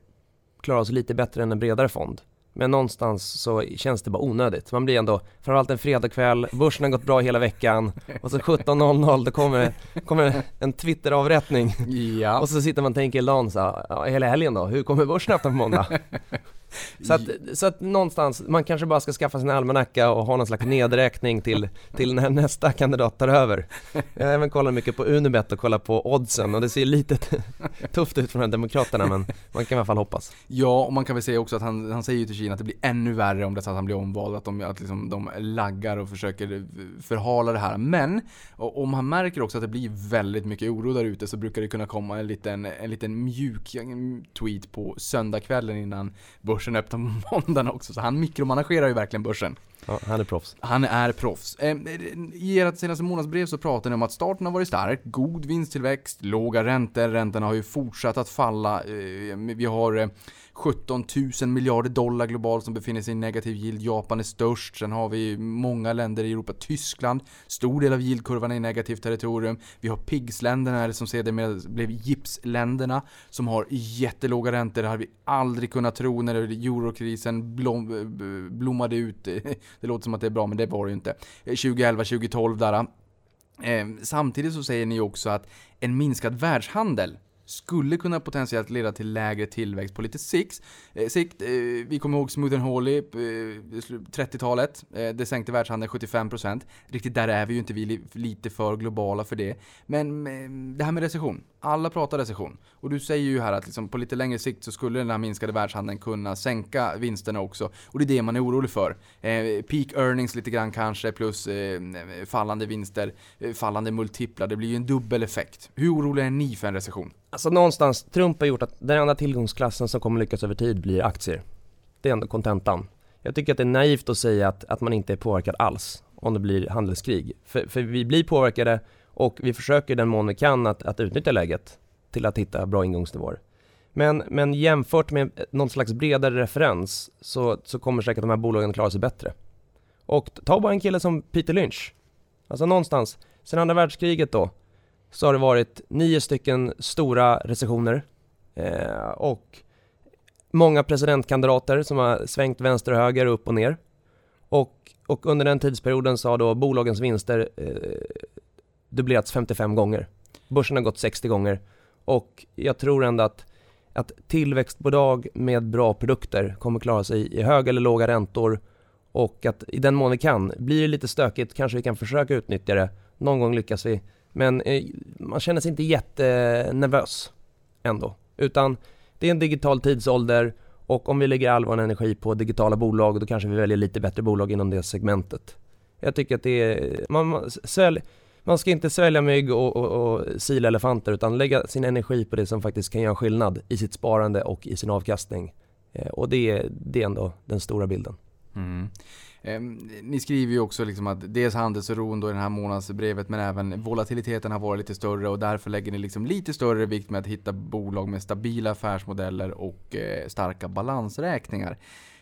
klarar oss lite bättre än en bredare fond. Men någonstans så känns det bara onödigt. Man blir ändå, framförallt en fredagkväll, börsen har gått bra hela veckan och så 17.00 då kommer, kommer en Twitter-avrättning. Ja. Och så sitter man och tänker hela så här, ja, hela helgen då, hur kommer börsen öppna på måndag? Så att, så att någonstans, man kanske bara ska skaffa sin almanacka och ha någon slags nedräkning till, till när nästa kandidat tar över. Jag har även kollat mycket på Unibet och kollat på oddsen och det ser lite tufft ut för de här demokraterna men man kan i alla fall hoppas. Ja, och man kan väl säga också att han, han säger ju till Kina att det blir ännu värre om det så att han blir omvald, att de, att liksom, de laggar och försöker förhala det här. Men om han märker också att det blir väldigt mycket oro där ute så brukar det kunna komma en liten, en liten mjuk tweet på söndagskvällen innan börsen öppnar [LAUGHS] på måndagen också, så han mikromanagerar ju verkligen börsen. Ja, han är proffs. Han är proffs. Eh, I ert senaste månadsbrev så pratar ni om att starten har varit stark, god vinsttillväxt, låga räntor, räntorna har ju fortsatt att falla. Eh, vi har 17 000 miljarder dollar globalt som befinner sig i negativ yield. Japan är störst. Sen har vi många länder i Europa. Tyskland, stor del av yieldkurvan är i negativt territorium. Vi har PIGS-länderna som sedermera blev GIPS-länderna som har jättelåga räntor. Det hade vi aldrig kunnat tro när eurokrisen blom, blommade ut. [LAUGHS] Det låter som att det är bra men det var det ju inte. 2011, 2012 där. Eh, samtidigt så säger ni också att en minskad världshandel skulle kunna potentiellt leda till lägre tillväxt på lite sikt. Eh, eh, vi kommer ihåg Smooth and Holy, eh, 30-talet. Det sänkte världshandeln 75%. Riktigt där är vi ju inte, vi är lite för globala för det. Men det här med recession. Alla pratar recession. Och du säger ju här att liksom, på lite längre sikt så skulle den här minskade världshandeln kunna sänka vinsterna också. Och det är det man är orolig för. Peak earnings lite grann kanske, plus fallande vinster, fallande multiplar. Det blir ju en dubbel effekt. Hur oroliga är ni för en recession? Alltså någonstans, Trump har gjort att den enda tillgångsklassen som kommer lyckas över tid blir aktier. Det är ändå kontentan. Jag tycker att det är naivt att säga att, att man inte är påverkad alls om det blir handelskrig. För, för vi blir påverkade och vi försöker den mån vi kan att, att utnyttja läget till att hitta bra ingångsnivåer. Men, men jämfört med någon slags bredare referens så, så kommer säkert de här bolagen klara sig bättre. Och ta bara en kille som Peter Lynch. Alltså någonstans, sen andra världskriget då, så har det varit nio stycken stora recessioner eh, och många presidentkandidater som har svängt vänster och höger, upp och ner. Och, och under den tidsperioden så har då bolagens vinster eh, dubblerats 55 gånger. Börsen har gått 60 gånger och jag tror ändå att, att tillväxtbolag med bra produkter kommer klara sig i höga eller låga räntor och att i den mån vi kan, blir det lite stökigt kanske vi kan försöka utnyttja det. Någon gång lyckas vi men eh, man känner sig inte jättenervös ändå. Utan det är en digital tidsålder och om vi lägger all vår energi på digitala bolag då kanske vi väljer lite bättre bolag inom det segmentet. Jag tycker att det är, man, svälj, man ska inte svälja mygg och, och, och sila elefanter utan lägga sin energi på det som faktiskt kan göra skillnad i sitt sparande och i sin avkastning. Eh, och det är, det är ändå den stora bilden. Mm. Eh, ni skriver ju också liksom att dels handelsoron då i det här månadsbrevet men även volatiliteten har varit lite större och därför lägger ni liksom lite större vikt med att hitta bolag med stabila affärsmodeller och eh, starka balansräkningar.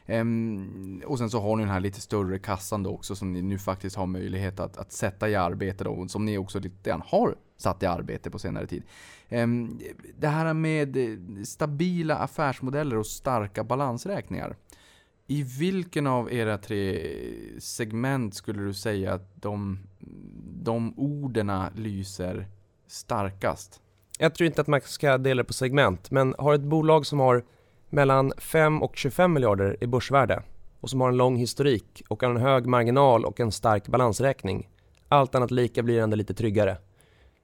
Um, och sen så har ni den här lite större kassan då också som ni nu faktiskt har möjlighet att, att sätta i arbete då, som ni också lite grann har satt i arbete på senare tid. Um, det här med stabila affärsmodeller och starka balansräkningar. I vilken av era tre segment skulle du säga att de, de orden lyser starkast? Jag tror inte att man ska dela det på segment, men har ett bolag som har mellan 5 och 25 miljarder i börsvärde och som har en lång historik och en hög marginal och en stark balansräkning. Allt annat lika blir ändå lite tryggare.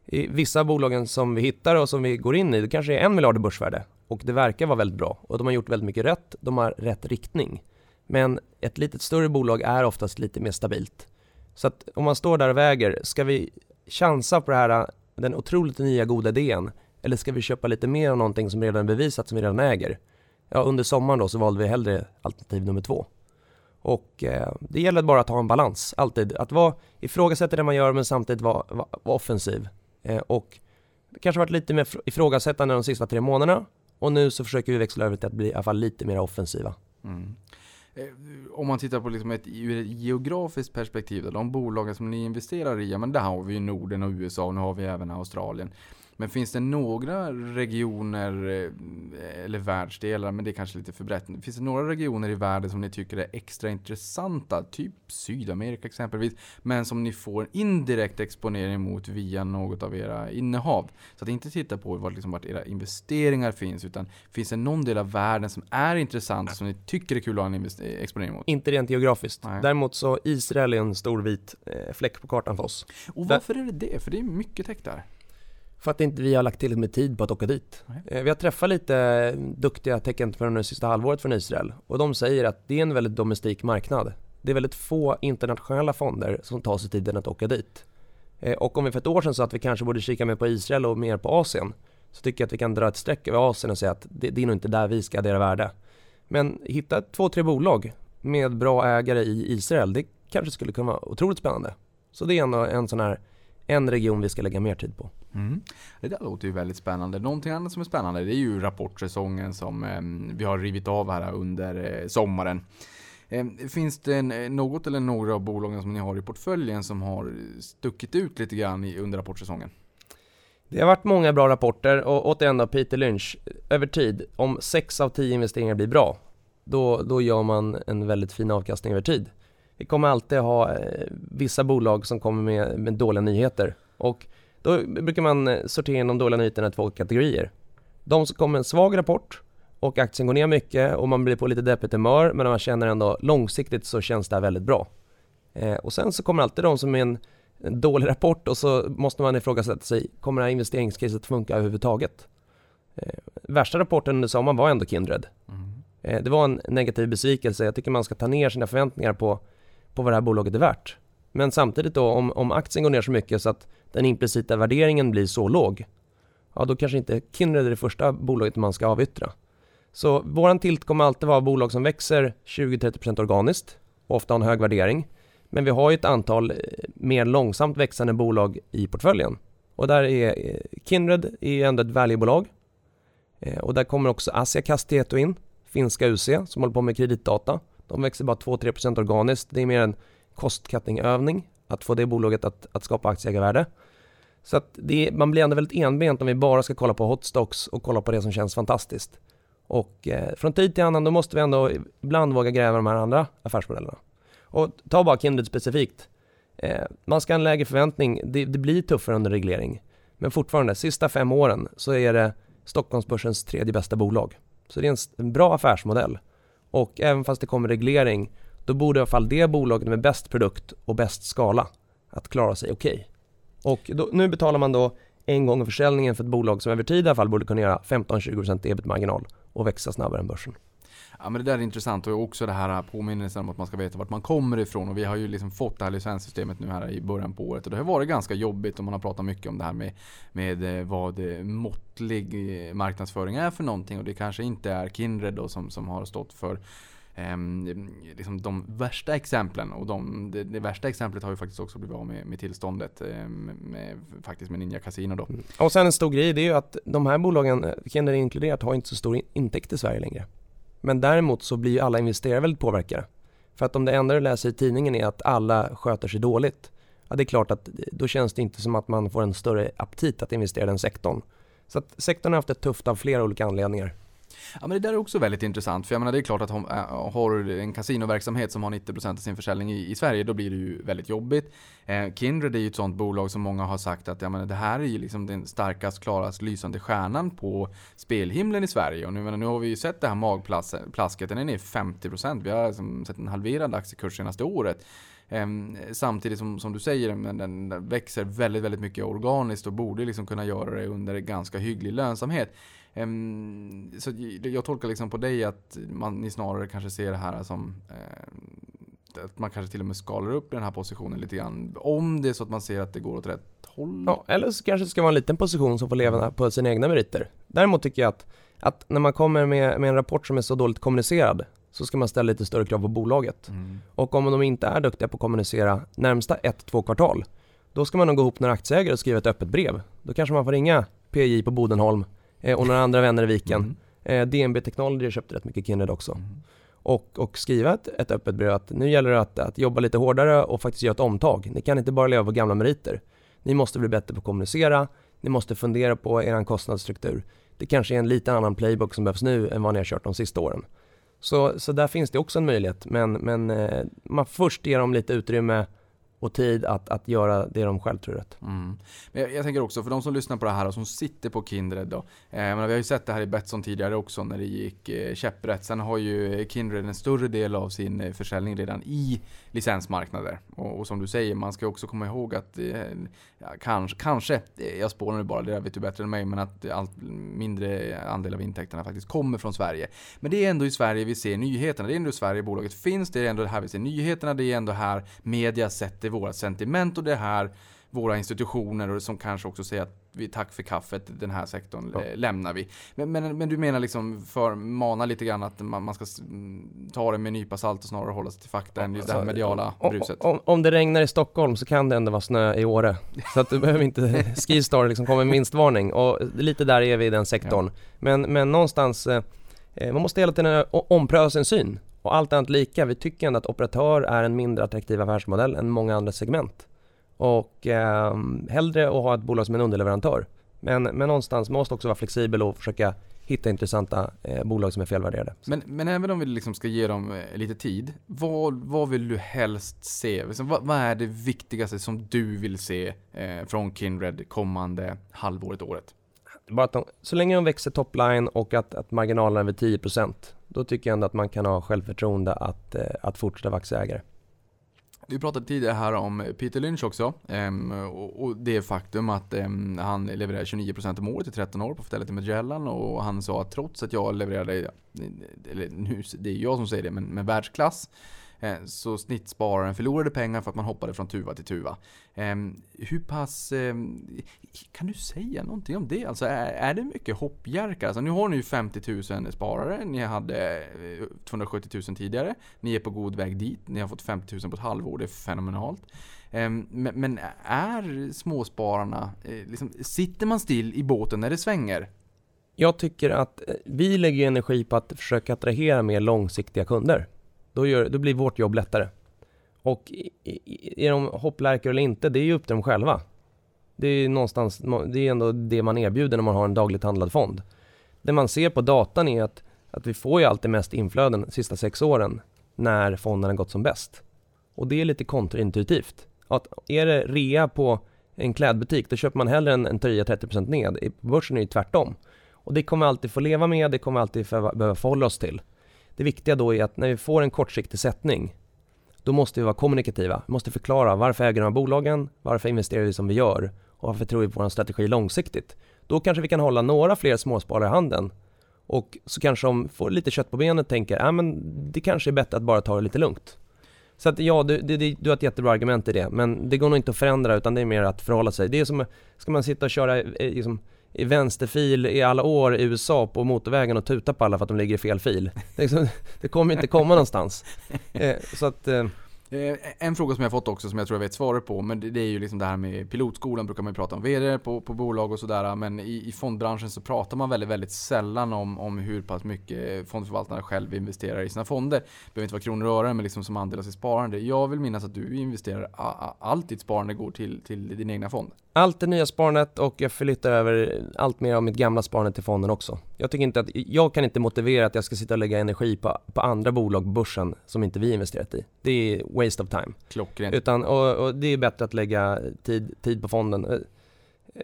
I vissa bolagen som vi hittar och som vi går in i, det kanske är en miljard i börsvärde och det verkar vara väldigt bra och de har gjort väldigt mycket rätt, de har rätt riktning. Men ett litet större bolag är oftast lite mer stabilt. Så att om man står där och väger, ska vi chansa på det här, den otroligt nya goda idén? Eller ska vi köpa lite mer av någonting som redan är bevisat, som vi redan äger? Ja, under sommaren då så valde vi hellre alternativ nummer två. Och eh, det gäller bara att ha en balans, alltid. Att vara, ifrågasätta det man gör men samtidigt vara, vara, vara offensiv. Eh, och det kanske varit lite mer ifrågasättande de sista tre månaderna och nu så försöker vi växla över till att bli i alla fall lite mer offensiva. Mm. Eh, om man tittar på liksom ett, ur ett geografiskt perspektiv, då, de bolagen som ni investerar i, ja men där har vi ju Norden och USA och nu har vi även Australien. Men finns det några regioner eh, eller världsdelar, men det är kanske lite för brett. Finns det några regioner i världen som ni tycker är extra intressanta? Typ Sydamerika exempelvis. Men som ni får indirekt exponering mot via något av era innehav. Så att inte titta på vart, liksom, vart era investeringar finns, utan finns det någon del av världen som är intressant, som ni tycker är kul att ha en investe- exponering mot? Inte rent geografiskt. Nej. Däremot så Israel är en stor vit eh, fläck på kartan för oss. Och varför är det det? För det är mycket tech där. För att inte vi har lagt tillräckligt med tid på att åka dit. Eh, Vi har träffat lite duktiga tech-entreprenörer det sista halvåret från Israel och de säger att det är en väldigt domestik marknad. Det är väldigt få internationella fonder som tar sig tiden att åka dit. Eh, Och om vi för ett år sedan sa att vi kanske borde kika mer på Israel och mer på Asien så tycker jag att vi kan dra ett streck över Asien och säga att det, det är nog inte där vi ska addera värde. Men hitta två, tre bolag med bra ägare i Israel, det kanske skulle kunna vara otroligt spännande. Så det är en, en sån här, en region vi ska lägga mer tid på. Mm. Det där låter ju väldigt spännande. Någonting annat som är spännande det är ju rapportsäsongen som eh, vi har rivit av här under eh, sommaren. Eh, finns det eh, något eller några av bolagen som ni har i portföljen som har stuckit ut lite grann i, under rapportsäsongen? Det har varit många bra rapporter och återigen då Peter Lynch, över tid, om 6 av 10 investeringar blir bra, då, då gör man en väldigt fin avkastning över tid. Vi kommer alltid ha eh, vissa bolag som kommer med, med dåliga nyheter och då brukar man eh, sortera in de dåliga nyheterna i två kategorier. De som kommer med en svag rapport och aktien går ner mycket och man blir på lite deppigt humör men man känner ändå långsiktigt så känns det här väldigt bra. Eh, och sen så kommer alltid de som är en en dålig rapport och så måste man ifrågasätta sig, kommer det här investeringscaset funka överhuvudtaget? Eh, värsta rapporten under sommaren var ändå Kindred. Eh, det var en negativ besvikelse, jag tycker man ska ta ner sina förväntningar på, på vad det här bolaget är värt. Men samtidigt då, om, om aktien går ner så mycket så att den implicita värderingen blir så låg, ja då kanske inte Kindred är det första bolaget man ska avyttra. Så våran tilt kommer alltid vara bolag som växer 20-30% organiskt och ofta har en hög värdering. Men vi har ju ett antal eh, mer långsamt växande bolag i portföljen. Och där är eh, Kindred är ändå ett valuebolag. Eh, och där kommer också Asia Castieto in, finska UC som håller på med kreditdata. De växer bara 2-3% organiskt. Det är mer en kostkattingövning att få det bolaget att, att skapa aktieägarvärde. Så att det är, man blir ändå väldigt enbent om vi bara ska kolla på hot stocks och kolla på det som känns fantastiskt. Och eh, från tid till annan då måste vi ändå ibland våga gräva de här andra affärsmodellerna. Och ta bara Kindred specifikt. Eh, man ska ha en lägre förväntning. Det, det blir tuffare under reglering. Men fortfarande, sista fem åren så är det Stockholmsbörsens tredje bästa bolag. Så det är en, en bra affärsmodell. Och även fast det kommer reglering, då borde i alla fall det bolaget med bäst produkt och bäst skala att klara sig okej. Och då, nu betalar man då en gång försäljningen för ett bolag som över tid i alla fall borde kunna göra 15-20% ebit-marginal och växa snabbare än börsen. Ja men det där är intressant. Och också det här påminnelsen om att man ska veta vart man kommer ifrån. Och vi har ju liksom fått det här licenssystemet nu här i början på året. Och det har varit ganska jobbigt och man har pratat mycket om det här med, med eh, vad eh, måttlig eh, marknadsföring är för någonting. Och det kanske inte är Kindred då som, som har stått för eh, liksom de värsta exemplen. Och de, det, det värsta exemplet har ju faktiskt också blivit av med, med tillståndet Eh, med, faktiskt med Ninja Casino då. Mm. Och sen en stor grej, det är ju att de här bolagen, Kindred inkluderat, har inte så stor intäkt i Sverige längre. Men däremot så blir ju alla investerare väldigt påverkade. För att om det enda du läser i tidningen är att alla sköter sig dåligt, ja det är klart att då känns det inte som att man får en större aptit att investera i den sektorn. Så att sektorn har haft det tufft av flera olika anledningar. Ja men det där är också väldigt intressant för jag menar det är klart att äh, har, du en kasinoverksamhet som har 90% av sin försäljning i, i Sverige då blir det ju väldigt jobbigt. Eh, Kindred är ju ett sånt bolag som många har sagt att ja, men det här är ju liksom den starkast, klarast lysande stjärnan på spelhimlen i Sverige. Och nu, menar, nu har vi ju sett det här magplasket, den är ner 50%. Vi har liksom sett en halverad aktiekurs senaste året. Ehm, samtidigt som, som du säger, men den, den växer väldigt, väldigt mycket organiskt och borde liksom kunna göra det under ganska hygglig lönsamhet. Ehm, så jag tolkar liksom på dig att man, ni snarare kanske ser det här som eh, att man kanske till och med skalar upp den här positionen lite grann. Om det är så att man ser att det går åt rätt håll. Ja, eller så kanske det ska vara en liten position som får leva på sina egna meriter. Däremot tycker jag att, att när man kommer med, med en rapport som är så dåligt kommunicerad så ska man ställa lite större krav på bolaget. Mm. Och om de inte är duktiga på att kommunicera närmsta ett, två kvartal, då ska man nog gå ihop några aktieägare och skriva ett öppet brev. Då kanske man får ringa PJ på Bodenholm eh, och några andra vänner i Viken. Mm. Eh, DNB Technology köpte rätt mycket Kindred också. Mm. och, och skriva ett, ett öppet brev att nu gäller det att, att jobba lite hårdare och faktiskt göra ett omtag. Ni kan inte bara leva på gamla meriter. Ni måste bli bättre på att kommunicera, ni måste fundera på er kostnadsstruktur. Det kanske är en lite annan playbook som behövs nu än vad ni har kört de sista åren. Så, så där finns det också en möjlighet, men, men eh, man först ger dem lite utrymme och tid att, att göra det de själv tror är rätt. Mm. Men jag, jag, tänker också, för de som lyssnar på det här och som sitter på Kindred då. Eh, men vi har ju sett det här i Betsson tidigare också när det gick eh, käpprätt. Sen har ju Kindred en större del av sin eh, försäljning redan i licensmarknader. Och, och, som du säger, man ska också komma ihåg att eh, kanske, kanske, eh, jag spånar nu bara, det vet du bättre än mig, men att allt mindre andel av intäkterna faktiskt kommer från Sverige. Men det är ändå i Sverige vi ser nyheterna. Det är ändå i Sverige bolaget finns, det är ändå här vi ser nyheterna, det är ändå här media sätter är våra sentiment och det här våra institutioner och som kanske också säger att vi tack för kaffet, den här sektorn ja. lämnar vi. Men, men, men, du menar liksom för mana lite grann att man, man ska ta det med en nypa salt och snarare hålla sig till fakta ja, än just alltså, det här mediala om, bruset? Om, om, det regnar i Stockholm så kan det ändå vara snö i Åre. Så att du [LAUGHS] behöver inte, [LAUGHS] Skistar liksom kommer med minst varning och lite där är vi i den sektorn. Ja. Men, men någonstans, eh, man måste hela tiden ompröva sin syn. Och allt annat lika, vi tycker ändå att operatör är en mindre attraktiv affärsmodell än många andra segment. Och eh, hellre att ha ett bolag som en underleverantör. Men, men någonstans måste också vara flexibel och försöka hitta intressanta eh, bolag som är felvärderade. Men, men även om vi liksom ska ge dem eh, lite tid, vad, vad vill du helst se? Liksom, vad, vad, är det viktigaste som du vill se eh, från Kindred kommande halvåret, året? Bara de, så länge de växer topline och att, att marginalerna är vid 10% då tycker jag ändå att man kan ha självförtroende att, eh, att fortsätta vara aktieägare. Vi pratade tidigare här om Peter Lynch också. Ehm, och, det faktum att ehm, han levererar 29% om året i 13 år på Fidelity Magellan. Och han sa att trots att jag levererade, eh, eller nu, det är jag som säger det, men med världsklass. Eh, så snittspararen förlorade pengar för att man hoppade från tuva till tuva. Ehm, hur pass... Ehm, kan du säga någonting om det? Alltså är det mycket hoppjerkar? Alltså nu har ni ju 50 000 sparare, ni hade eh, 270 000 tidigare. Ni är på god väg dit, ni har fått 50 000 på ett halvår, det är fenomenalt. Ehm, men är småspararna, eh, liksom, sitter man still i båten när det svänger? Jag tycker att vi lägger energi på att försöka attrahera mer långsiktiga kunder. Då, gör, då blir vårt jobb lättare. Och är de hopplärkor eller inte, det är ju upp till dem själva. Det är någonstans, det är ändå det man erbjuder när man har en dagligt handlad fond. Det man ser på datan är att, att vi får ju alltid mest inflöden de sista sex åren när fonden har gått som bäst. Och det är lite kontraintuitivt. Att är det rea på en klädbutik, då köper man hellre en, en tröja 30% ned. På börsen är det tvärtom. Och det kommer vi alltid få leva med, det kommer vi alltid behöva förhålla oss till. Det viktiga då är att när vi får en kortsiktig sättning, då måste vi vara kommunikativa. Vi måste förklara varför äger de här bolagen, varför investerar vi som vi gör och varför tror vi på vår strategi långsiktigt. Då kanske vi kan hålla några fler småsparare i handen och så kanske de får lite kött på benet och tänker, äh, men det kanske är bättre att bara ta det lite lugnt. Så att ja, du, du, du har ett jättebra argument i det, men det går nog inte att förändra utan det är mer att förhålla sig. Det är som, ska man sitta och köra eh, liksom, i vänsterfil i alla år i USA på motorvägen och tuta på alla för att de ligger i fel fil. Det, liksom, det kommer inte komma någonstans. [LAUGHS] Eh, så att... Eh, Eh, en fråga som jag fått också som jag tror jag vet svaret på, men det är ju liksom det här med pilotskolan brukar man ju prata om VD på, på bolag och sådär. Men i, i fondbranschen så pratar man väldigt, väldigt sällan om, om hur pass mycket fondförvaltarna själv investerar i sina fonder. Det behöver inte vara kronor och ören, men liksom som andel av sitt sparande. Jag vill minnas att du investerar, allt ditt sparande går till, till din egna fond. Allt det nya sparandet och jag flyttar över allt mer av mitt gamla sparande till fonden också. Jag tycker inte att, jag kan inte motivera att jag ska sitta och lägga energi på, på andra bolag på börsen som inte vi investerat i. Det är waste of time. Klockrent. Utan, och, och, det är bättre att lägga tid, tid på fonden. Eh,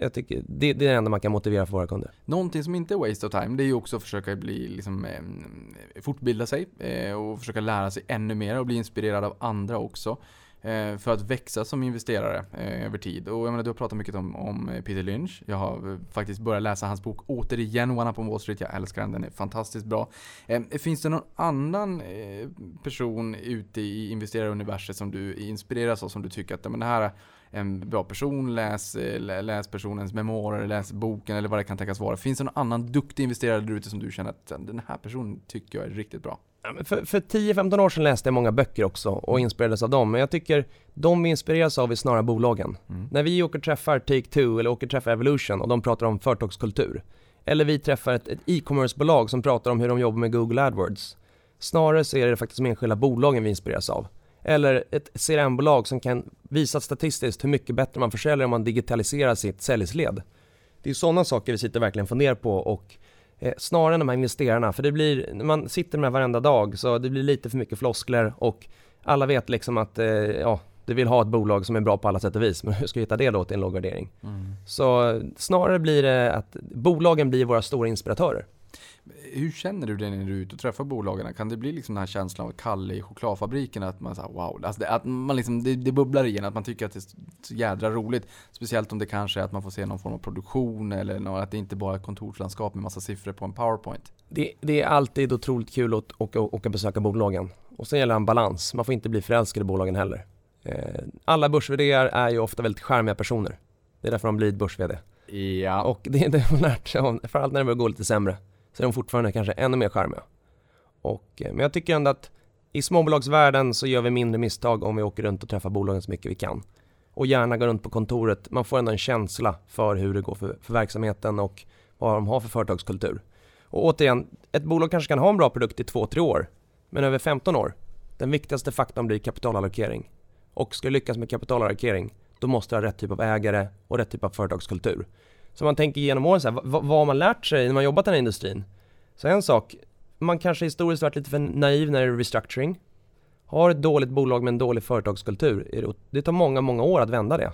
jag tycker det, det är det enda man kan motivera för våra kunder. Någonting som inte är waste of time, det är ju också att försöka bli, liksom, eh, fortbilda sig eh, och försöka lära sig ännu mer och bli inspirerad av andra också. Eh, för att växa som investerare eh, över tid. Och jag menar, du har pratat mycket om, om eh, Peter Lynch. Jag har eh, faktiskt börjat läsa hans bok återigen, One Up on Wall Street. Jag älskar den, den är fantastiskt bra. Finns det någon annan person ute i investeraruniverset som du inspireras av, som du tycker att men det här är en bra person, läs, läs personens memoarer, läs boken eller vad det kan tänkas vara. Finns det någon annan duktig investerare där ute som du känner att den här personen tycker jag är riktigt bra? För, för 10-15 år sedan läste jag många böcker också och inspirerades av dem. Men jag tycker de vi inspireras av är snarare bolagen. Mm. När vi åker och träffar Take-Two eller åker och träffar Evolution och de pratar om företagskultur. Eller vi träffar ett, ett e-commerce-bolag som pratar om hur de jobbar med Google AdWords. Snarare så är det faktiskt de enskilda bolagen vi inspireras av. Eller ett CRM-bolag som kan visa statistiskt hur mycket bättre man försäljer om man digitaliserar sitt säljsled. Det är sådana saker vi sitter verkligen funderar på och eh, snarare än de här investerarna, för det blir, man sitter med varenda dag så det blir lite för mycket floskler och alla vet liksom att, eh, ja, du vill ha ett bolag som är bra på alla sätt och vis, [LAUGHS] men hur ska vi hitta det då till en låg värdering? Mm. Så snarare blir det att bolagen blir våra stora inspiratörer. Hur känner du det när du är ute och träffar bolagen? Kan det bli liksom den här känslan av Kalle i chokladfabriken? Att man säger wow, alltså det, att man liksom, det, det bubblar igen, att man tycker att det är så jädra roligt. Speciellt om det kanske är att man får se någon form av produktion eller något, att det inte bara är kontorslandskap med massa siffror på en powerpoint. Det, det är alltid otroligt kul att åka, åka besöka bolagen. Och sen gäller det en balans, man får inte bli förälskad i bolagen heller. Eh, alla börs är ju ofta väldigt charmiga personer. Det är därför de blir börs Ja. Och det, det har man lärt sig om, framförallt när det börjar gå lite sämre så är de fortfarande kanske ännu mer charmiga. Och, eh, men jag tycker ändå att i småbolagsvärlden så gör vi mindre misstag om vi åker runt och träffar bolagen så mycket vi kan. Och gärna går runt på kontoret. Man får ändå en känsla för hur det går för, för verksamheten och vad de har för företagskultur. Och återigen, ett bolag kanske kan ha en bra produkt i två, tre år. Men över 15 år, den viktigaste faktorn blir kapitalallokering. Och ska du lyckas med kapitalallokering, då måste du ha rätt typ av ägare och rätt typ av företagskultur. Så man tänker genom åren så här, vad, vad har man lärt sig när man jobbat i den här industrin? Så en sak, man kanske historiskt varit lite för naiv när det är restructuring. Har ett dåligt bolag med en dålig företagskultur, det tar många, många år att vända det.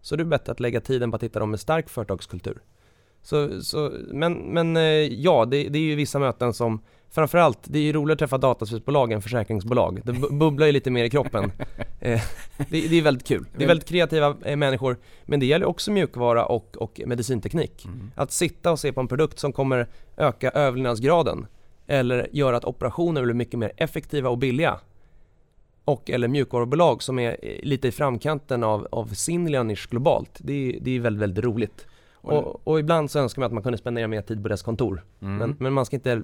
Så det är bättre att lägga tiden på att hitta dem med stark företagskultur. Så, så, men, men eh, ja, det, det är ju vissa möten som Framförallt, det är ju roligare att träffa dataspelsbolag än försäkringsbolag. Det bubblar ju lite mer i kroppen. [LAUGHS] Eh, det, det, är väldigt kul. Det är väldigt kreativa eh, människor. Men det gäller också mjukvara och, och medicinteknik. Mm. Att sitta och se på en produkt som kommer öka överlevnadsgraden eller göra att operationer blir mycket mer effektiva och billiga. Och eller mjukvarubolag som är lite i framkanten av, av sin nisch globalt. Det är, det är väldigt, väldigt roligt. Och, och, ibland så önskar man att man kunde spendera mer tid på dess kontor. Mm. Men, men, man ska inte eh,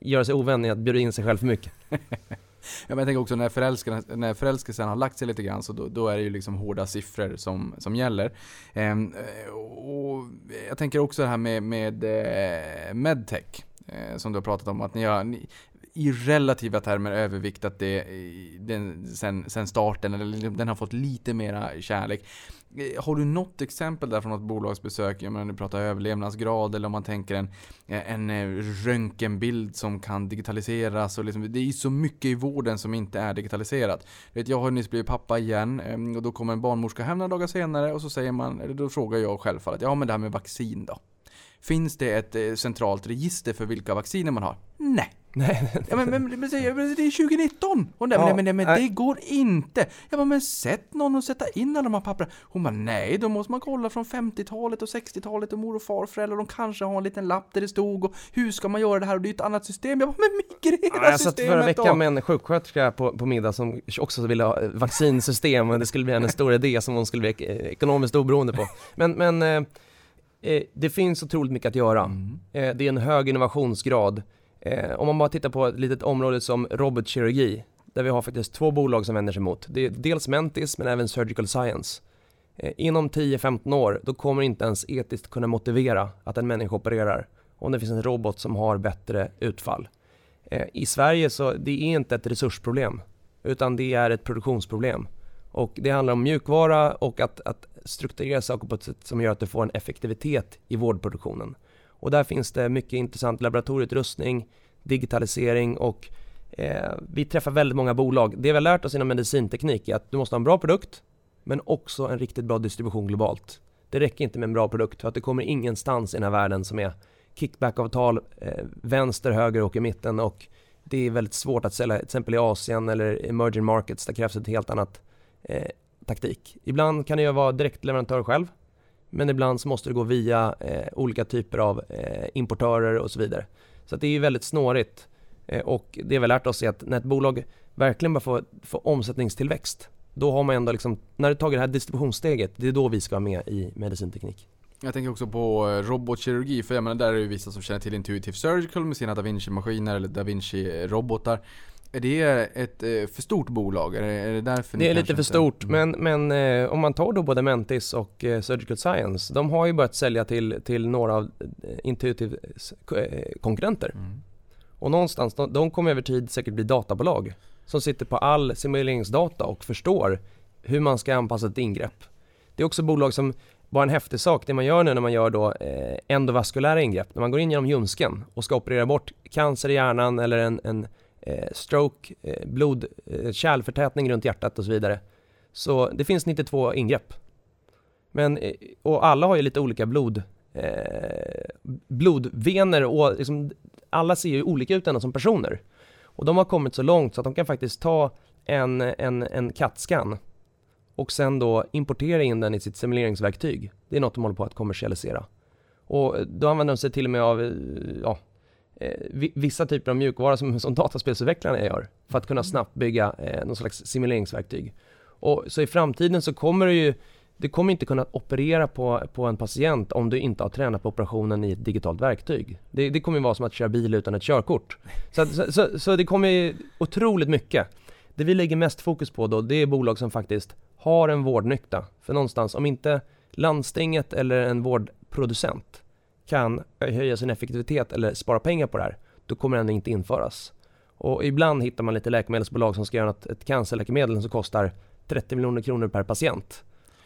göra sig ovän i att bjuda in sig själv för mycket. [LAUGHS] ja, men jag tänker också när, när förälskelsen har lagt sig lite grann så då, då, är det ju liksom hårda siffror som, som gäller. Ehm, och jag tänker också det här med, med eh, medtech. Eh, som du har pratat om, att ni har, ni, i relativa termer överviktat det eh, den, sen, sen starten, eller liksom, den har fått lite mera kärlek. Eh, har du något exempel där från något bolagsbesök? Jag menar, du pratar överlevnadsgrad eller om man tänker en, eh, en röntgenbild som kan digitaliseras. Och liksom, det är ju så mycket i vården som inte är digitaliserat. Vet, jag har nyss blivit pappa igen ehm, och då kommer en barnmorska hem några dagar senare och så säger man, eller då frågar jag självfallet, ja men det här med vaccin då? Finns det ett centralt register för vilka vacciner man har? Nej. Nej. [LAUGHS] Ja, men, men, men, det är 2019! Och nej, ja, men, men, men det går inte! Jag bara, men sätt någon och sätta in alla de här pappren. Hon bara, nej, då måste man kolla från 50-talet och 60-talet och mor och farföräldrar. De kanske har en liten lapp där det stod och hur ska man göra det här? Och det är ett annat system. Jag bara, men migrera ja, Jag satt förra veckan med en sjuksköterska på, på middag som också ville ha vaccinsystem och det skulle bli en [LAUGHS] stor idé som hon skulle bli ekonomiskt oberoende på. Men, men eh, eh, det finns otroligt mycket att göra. Mm. Eh, det är en hög innovationsgrad. Eh, om man bara tittar på ett litet område som robotkirurgi, där vi har faktiskt två bolag som vänder sig mot. Det är dels Mentis men även Surgical Science. Eh, inom 10-15 år, då kommer inte ens etiskt kunna motivera att en människa opererar om det finns en robot som har bättre utfall. Eh, I Sverige så det är inte ett resursproblem, utan det är ett produktionsproblem. Och det handlar om mjukvara och att, att strukturera saker på ett sätt som gör att du får en effektivitet i vårdproduktionen. Och där finns det mycket intressant laboratorieutrustning, digitalisering och eh, vi träffar väldigt många bolag. Det vi har lärt oss inom medicinteknik är att du måste ha en bra produkt men också en riktigt bra distribution globalt. Det räcker inte med en bra produkt för att det kommer ingenstans i den här världen som är kickbackavtal, eh, vänster, höger och i mitten och det är väldigt svårt att sälja till exempel i Asien eller emerging markets. Där krävs ett helt annat eh, taktik. Ibland kan det ju vara direktleverantör själv men ibland så måste det gå via eh, olika typer av eh, importörer och så vidare. Så det är ju väldigt snårigt. Eh, och det vi har lärt oss är att när ett bolag verkligen bara får, får omsättningstillväxt, då har man ändå liksom, när du tagit det här distributionssteget, det är då vi ska vara med i medicinteknik. Jag tänker också på eh, robotkirurgi, för jag menar där är det ju vissa som känner till Intuitive Surgical med sina Da Vinci-maskiner eller Da Vinci-robotar. Är det ett eh, för stort bolag? Är det, är det därför Det är lite för stort, men, men eh, om man tar då både Mentis och eh, Surgical Science, de har ju börjat sälja till, till några av Intuitives konkurrenter. Mm. Och någonstans, de, de kommer över tid säkert bli databolag som sitter på all simuleringsdata och förstår hur man ska anpassa ett ingrepp. Det är också bolag som, bara en häftig sak, det man gör nu när man gör då eh, endovaskulära ingrepp, när man går in genom ljumsken och ska operera bort cancer i hjärnan eller en, en Eh, stroke, eh, blod, eh, kärlförtätning runt hjärtat och så vidare. Så det finns 92 ingrepp. Men, eh, och alla har ju lite olika blod, eh, blodvener och liksom, alla ser ju olika ut ändå som personer. Och de har kommit så långt så att de kan faktiskt ta en, en, en CAT-scan och sen då importera in den i sitt simuleringsverktyg. Det är något de håller på att kommersialisera. Och då använder de sig till och med av eh, ja, vissa typer av mjukvara som, som dataspelsutvecklare gör för att kunna snabbt bygga eh, någon slags simuleringsverktyg. Och så i framtiden så kommer det ju du kommer inte kunna operera på, på en patient om du inte har tränat på operationen i ett digitalt verktyg. Det, det kommer ju vara som att köra bil utan ett körkort. Så, så, så, så det kommer ju otroligt mycket. Det vi lägger mest fokus på då, det är bolag som faktiskt har en vårdnytta. För någonstans, om inte landstinget eller en vårdproducent kan höja sin effektivitet eller spara pengar på det här, då kommer den inte införas. Och ibland hittar man lite läkemedelsbolag som ska göra något, ett cancerläkemedel som kostar 30 miljoner kronor per patient.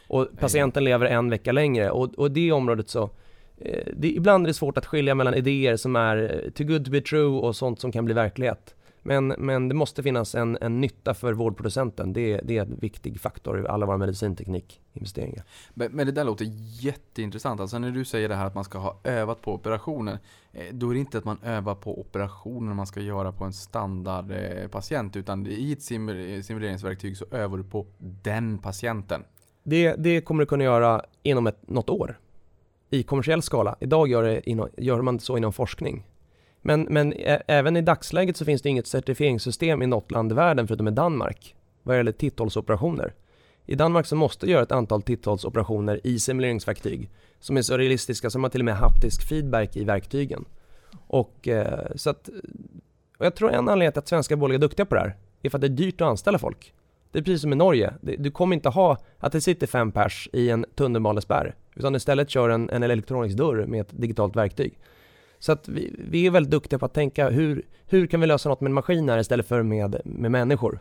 Och patienten lever en vecka längre och, och det området så eh, det, ibland är det svårt att skilja mellan idéer som är eh, too good to be true och sånt som kan bli verklighet. Men, men det måste finnas en, en nytta för vårdproducenten. Det, det är en viktig faktor i alla våra medicinteknikinvesteringar. Men, men det där låter jätteintressant. Alltså när du säger det här att man ska ha övat på operationen. Eh, då är det inte att man övar på operationen man ska göra på en standardpatient. Utan i ett simuleringsverktyg så övar du på den patienten. Det, det kommer du kunna göra inom ett, något år i kommersiell skala. Idag gör, det gör man så inom forskning. Men, men även i dagsläget så finns det inget certifieringssystem i något land i världen förutom i Danmark vad gäller titthålsoperationer. I Danmark så måste du göra ett antal titthålsoperationer i simuleringsverktyg som är så realistiska som man till och med haptisk feedback i verktygen. Och eh, så att, och jag tror en anledning till att svenska bolag är duktiga på det här är för att det är dyrt att anställa folk. Det är precis som i Norge. Du kommer inte ha att det sitter fem pers i en tunnelbanespärr. Utan istället kör en, en elektronisk dörr med ett digitalt verktyg. Så att vi, vi, är väldigt duktiga på att tänka hur, hur kan vi lösa något med maskiner istället för med, med människor.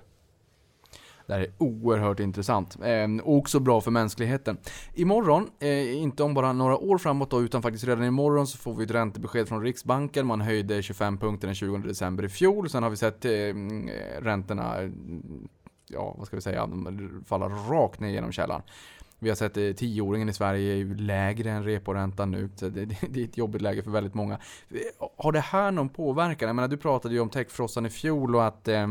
Det här är oerhört intressant. Eh, och också bra för mänskligheten. Imorgon, eh, inte om bara några år framåt då, utan faktiskt redan imorgon så får vi ett räntebesked från Riksbanken. Man höjde 25 punkter den 20 december i fjol. Sen har vi sett eh, räntorna ja, vad ska vi säga, falla rakt ner genom källan. Vi har sett eh, tioåringen i Sverige är lägre än reporäntan nu. Så [LAUGHS] det, det, är ett jobbigt läge för väldigt många. Eh, har det här någon påverkan? Jag menar, du pratade ju om techfrossan i fjol och att eh,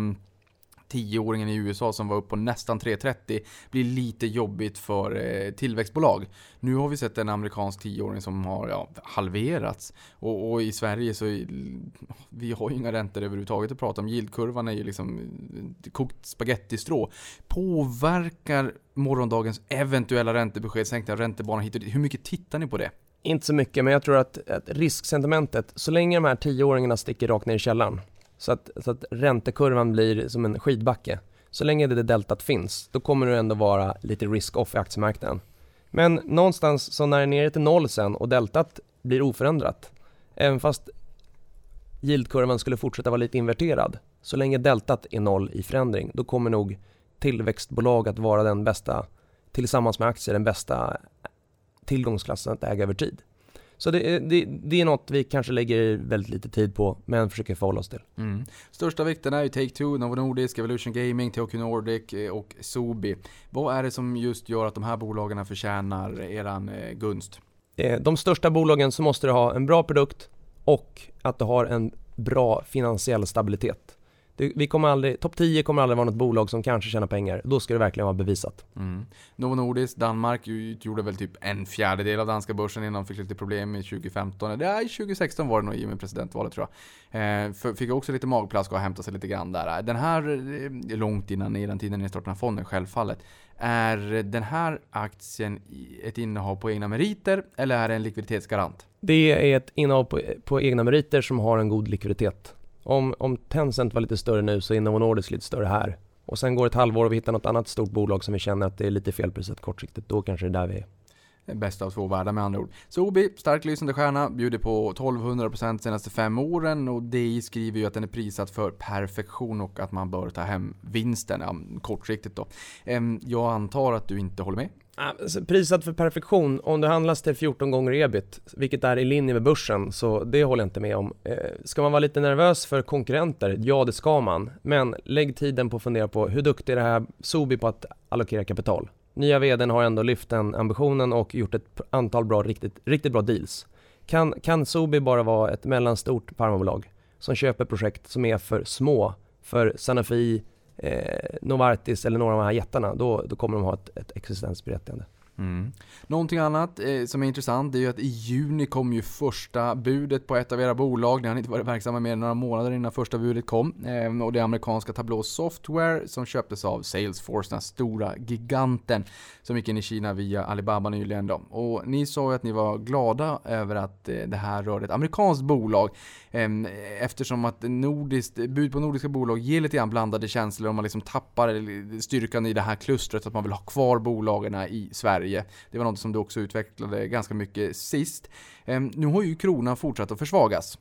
tioåringen i USA som var upp på nästan 3,30 blir lite jobbigt för eh, tillväxtbolag. Nu har vi sett en amerikansk tioåring som har ja, halverats. Och, och, i Sverige så vi har ju inga räntor överhuvudtaget att prata om. Yieldkurvan är ju liksom eh, kokt spagettistrå. Påverkar morgondagens eventuella räntebesked, sänkta räntebanor hit och dit. Hur mycket tittar ni på det? Inte så mycket, men jag tror att, att risksentimentet, så länge de här tioåringarna sticker rakt ner i källaren så att, så att räntekurvan blir som en skidbacke. Så länge det deltat finns, då kommer det ändå vara lite risk-off i aktiemarknaden. Men någonstans så när det är nere till noll sen och deltat blir oförändrat, även fast yieldkurvan skulle fortsätta vara lite inverterad, så länge deltat är noll i förändring, då kommer nog tillväxtbolag att vara den bästa, tillsammans med aktier, den bästa tillgångsklassen att äga över tid. Så det, det, det, är något vi kanske lägger väldigt lite tid på, men försöker förhålla oss till. Mm. Största vikten är ju Take-Two, Novo Nordisk, Evolution Gaming, Tokyo Nordic eh, och Sobi. Vad är det som just gör att de här bolagen förtjänar eran eh, gunst? Eh, de största bolagen så måste du ha en bra produkt och att du har en bra finansiell stabilitet. Det, vi kommer aldrig, topp 10 kommer aldrig vara något bolag som kanske tjänar pengar. Då ska det verkligen vara bevisat. Mm. Novo Nordisk, Danmark utgjorde väl typ en fjärdedel av danska börsen innan de fick lite problem i 2015. Nej, 2016 var det nog i och med presidentvalet tror jag. Eh, fick också lite magplask och hämta sig lite grann där. Den här, eh, långt innan i den tiden ni startade fonden självfallet. Är den här aktien ett innehav på egna meriter eller är det en likviditetsgarant? Det är ett innehav på, på egna meriter som har en god likviditet om, om Tencent var lite större nu så är Novo Nordisk lite större här. Och sen går ett halvår och vi hittar något annat stort bolag som vi känner att det är lite felprisat kortsiktigt. Då kanske det är där vi är. Bästa av två världar med andra ord. Sobi, stark lysande stjärna, bjuder på 1200% senaste fem åren och DI skriver ju att den är prissatt för perfektion och att man bör ta hem vinsten, ja, kortsiktigt då. Jag antar att du inte håller med? Ah, prisat för perfektion, om du handlas till 14 gånger ebit, vilket är i linje med börsen, så det håller jag inte med om. Eh, ska man vara lite nervös för konkurrenter? Ja, det ska man. Men lägg tiden på att fundera på hur duktig är det här Sobi på att allokera kapital? Nya vdn har ändå lyft den ambitionen och gjort ett antal bra, riktigt, riktigt bra deals. Kan, kan Sobi bara vara ett mellanstort farmabolag som köper projekt som är för små för Sanofi, eh, Novartis eller några av de här jättarna, då, då kommer de ha ett, ett existensberättigande. Mm. Någonting annat eh, som är intressant är ju att i juni kom ju första budet på ett av era bolag. Ni har inte varit verksamma mer än några månader innan första budet kom. Eh, och det amerikanska Tableau Software som köptes av Salesforce, den stora giganten som gick in i Kina via Alibaba nyligen. Då. Och ni sa ju att ni var glada över att eh, det här rörde ett amerikanskt bolag. Eh, eftersom att nordiskt, bud på nordiska bolag ger lite grann blandade känslor om man liksom tappar styrkan i det här klustret att man vill ha kvar bolagen i Sverige. Det var något som du också utvecklade ganska mycket sist. Ehm, nu har ju kronan fortsatt att försvagas.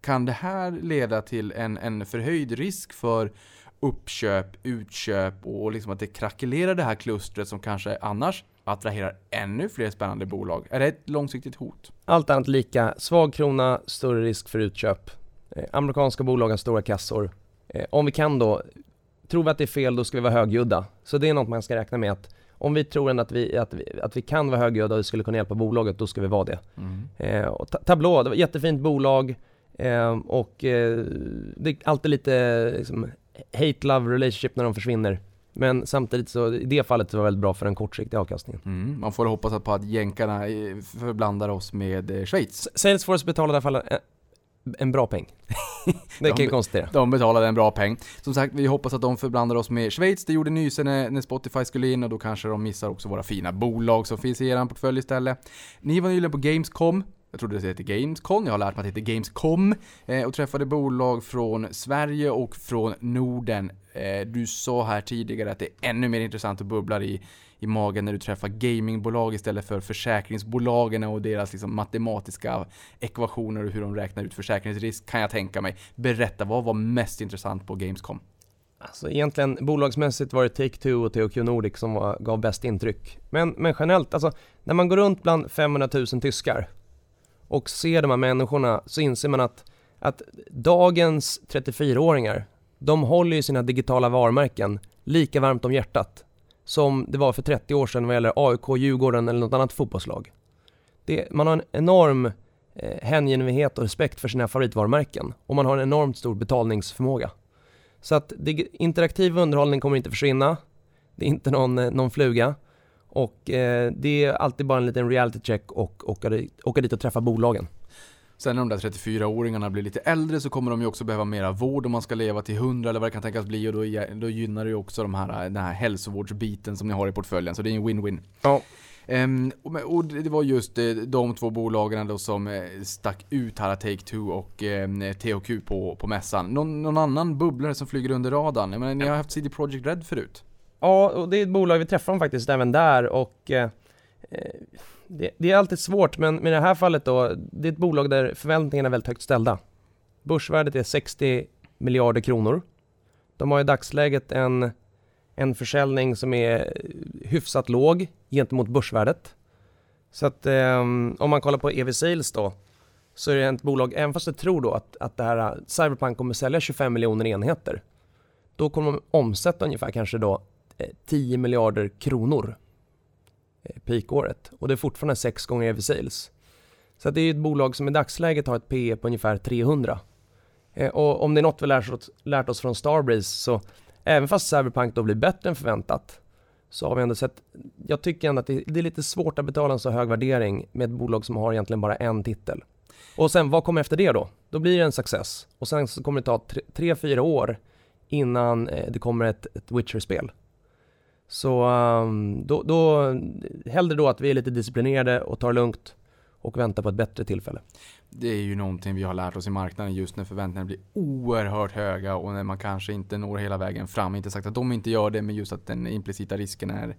Kan det här leda till en, en förhöjd risk för uppköp, utköp och liksom att det krackelerar det här klustret som kanske annars attraherar ännu fler spännande bolag? Är det ett långsiktigt hot? Allt annat lika, svag krona, större risk för utköp. Eh, amerikanska bolag har stora kassor. Eh, om vi kan då, tror vi att det är fel då ska vi vara högljudda. Så det är något man ska räkna med att om vi tror att vi, att vi, att vi kan vara högljudda och vi skulle kunna hjälpa bolaget, då ska vi vara det. Eh, och Ta- Tableau, det var ett jättefint bolag eh, och eh, det är alltid lite liksom, hate-love relationship när de försvinner. Men samtidigt så, i det fallet så var det väldigt bra för den kortsiktiga avkastningen. Mm. Man får hoppas på att jänkarna eh, förblandar oss med eh, Schweiz. Salesforce betalar i alla fall en, bra peng. det kan De- jag konstatera. De betalade en bra peng. Som sagt, vi hoppas att de förblandar oss med Schweiz. Det gjorde Nyse när, när Spotify skulle in och då kanske de missar också våra fina bolag som finns i er portfölj istället. Ni var nyligen på Gamescom. Jag trodde det hette Gamescon, jag har lärt mig att det heter Gamescom. Eh, och träffade bolag från Sverige och från Norden. Eh, du sa här tidigare att det är ännu mer intressant att bubblar i, i magen när du träffar gamingbolag istället för försäkringsbolagen och deras liksom matematiska ekvationer och hur de räknar ut försäkringsrisk kan jag tänka mig. Berätta, vad var mest intressant på Gamescom? Alltså egentligen bolagsmässigt var det Take-Two och THQ Nordic som var, gav bäst intryck. Men, men generellt, alltså när man går runt bland 500 000 tyskar och ser de här människorna så inser man att, att dagens 34-åringar, de håller ju sina digitala varumärken lika varmt om hjärtat som det var för 30 år sedan vad gäller AIK, Djurgården eller något annat fotbollslag. Det, man har en enorm eh, hängivenhet och respekt för sina favoritvarumärken och man har en enormt stor betalningsförmåga. Så att det, interaktiv underhållning kommer inte försvinna. Det är inte någon, eh, någon fluga. Och eh, det är alltid bara en liten reality check och åka dit, åka dit och träffa bolagen. Sen när de där 34-åringarna blir lite äldre så kommer de ju också behöva mera vård om man ska leva till 100 eller vad det kan tänkas bli och då, då gynnar det ju också de här, den här hälsovårdsbiten som ni har i portföljen. Så det är en win-win. Ja. Ehm, och, det var just eh, de två bolagen då som eh, stack ut här, Take-Two och eh, THQ på, på mässan. Någon, någon annan bubblare som flyger under radarn? Jag menar, ni har haft CD Projekt Red förut. Ja, och det är ett bolag vi träffar dem faktiskt även där och eh, eh, det, det är alltid svårt men, i det här fallet då, det är ett bolag där förväntningarna är väldigt högt ställda. Börsvärdet är 60 miljarder kronor. De har i dagsläget en, en försäljning som är eh, hyfsat låg gentemot börsvärdet. Så att eh, om man kollar på EV Sales då, så är det ett bolag, även fast jag tror då att, att det här eh, Cyberpunk kommer sälja 25 miljoner enheter, då kommer de omsätta ungefär kanske då eh, 10 miljarder kronor Eh, peakåret och det är fortfarande 6 gånger EV sales. Så att det är ett bolag som i dagsläget har ett PE på ungefär 300. Eh, och om det är något vi lärt oss, lärt oss från Starbreeze så även fast Cyberpunk då blir bättre än förväntat så har vi ändå sett, jag tycker ändå att det, det är lite svårt att betala en så hög värdering med ett bolag som har egentligen bara en titel. Och sen vad kommer efter det då? Då blir det en success och sen så kommer det ta 3-4 år innan eh, det kommer ett, ett Witcher-spel. Så um, då, då, hellre då att vi är lite disciplinerade och tar lugnt och väntar på ett bättre tillfälle. Det är ju någonting vi har lärt oss i marknaden just när förväntningarna blir oerhört höga och när man kanske inte når hela vägen fram. Inte sagt att de inte gör det, men just att den implicita risken är eh,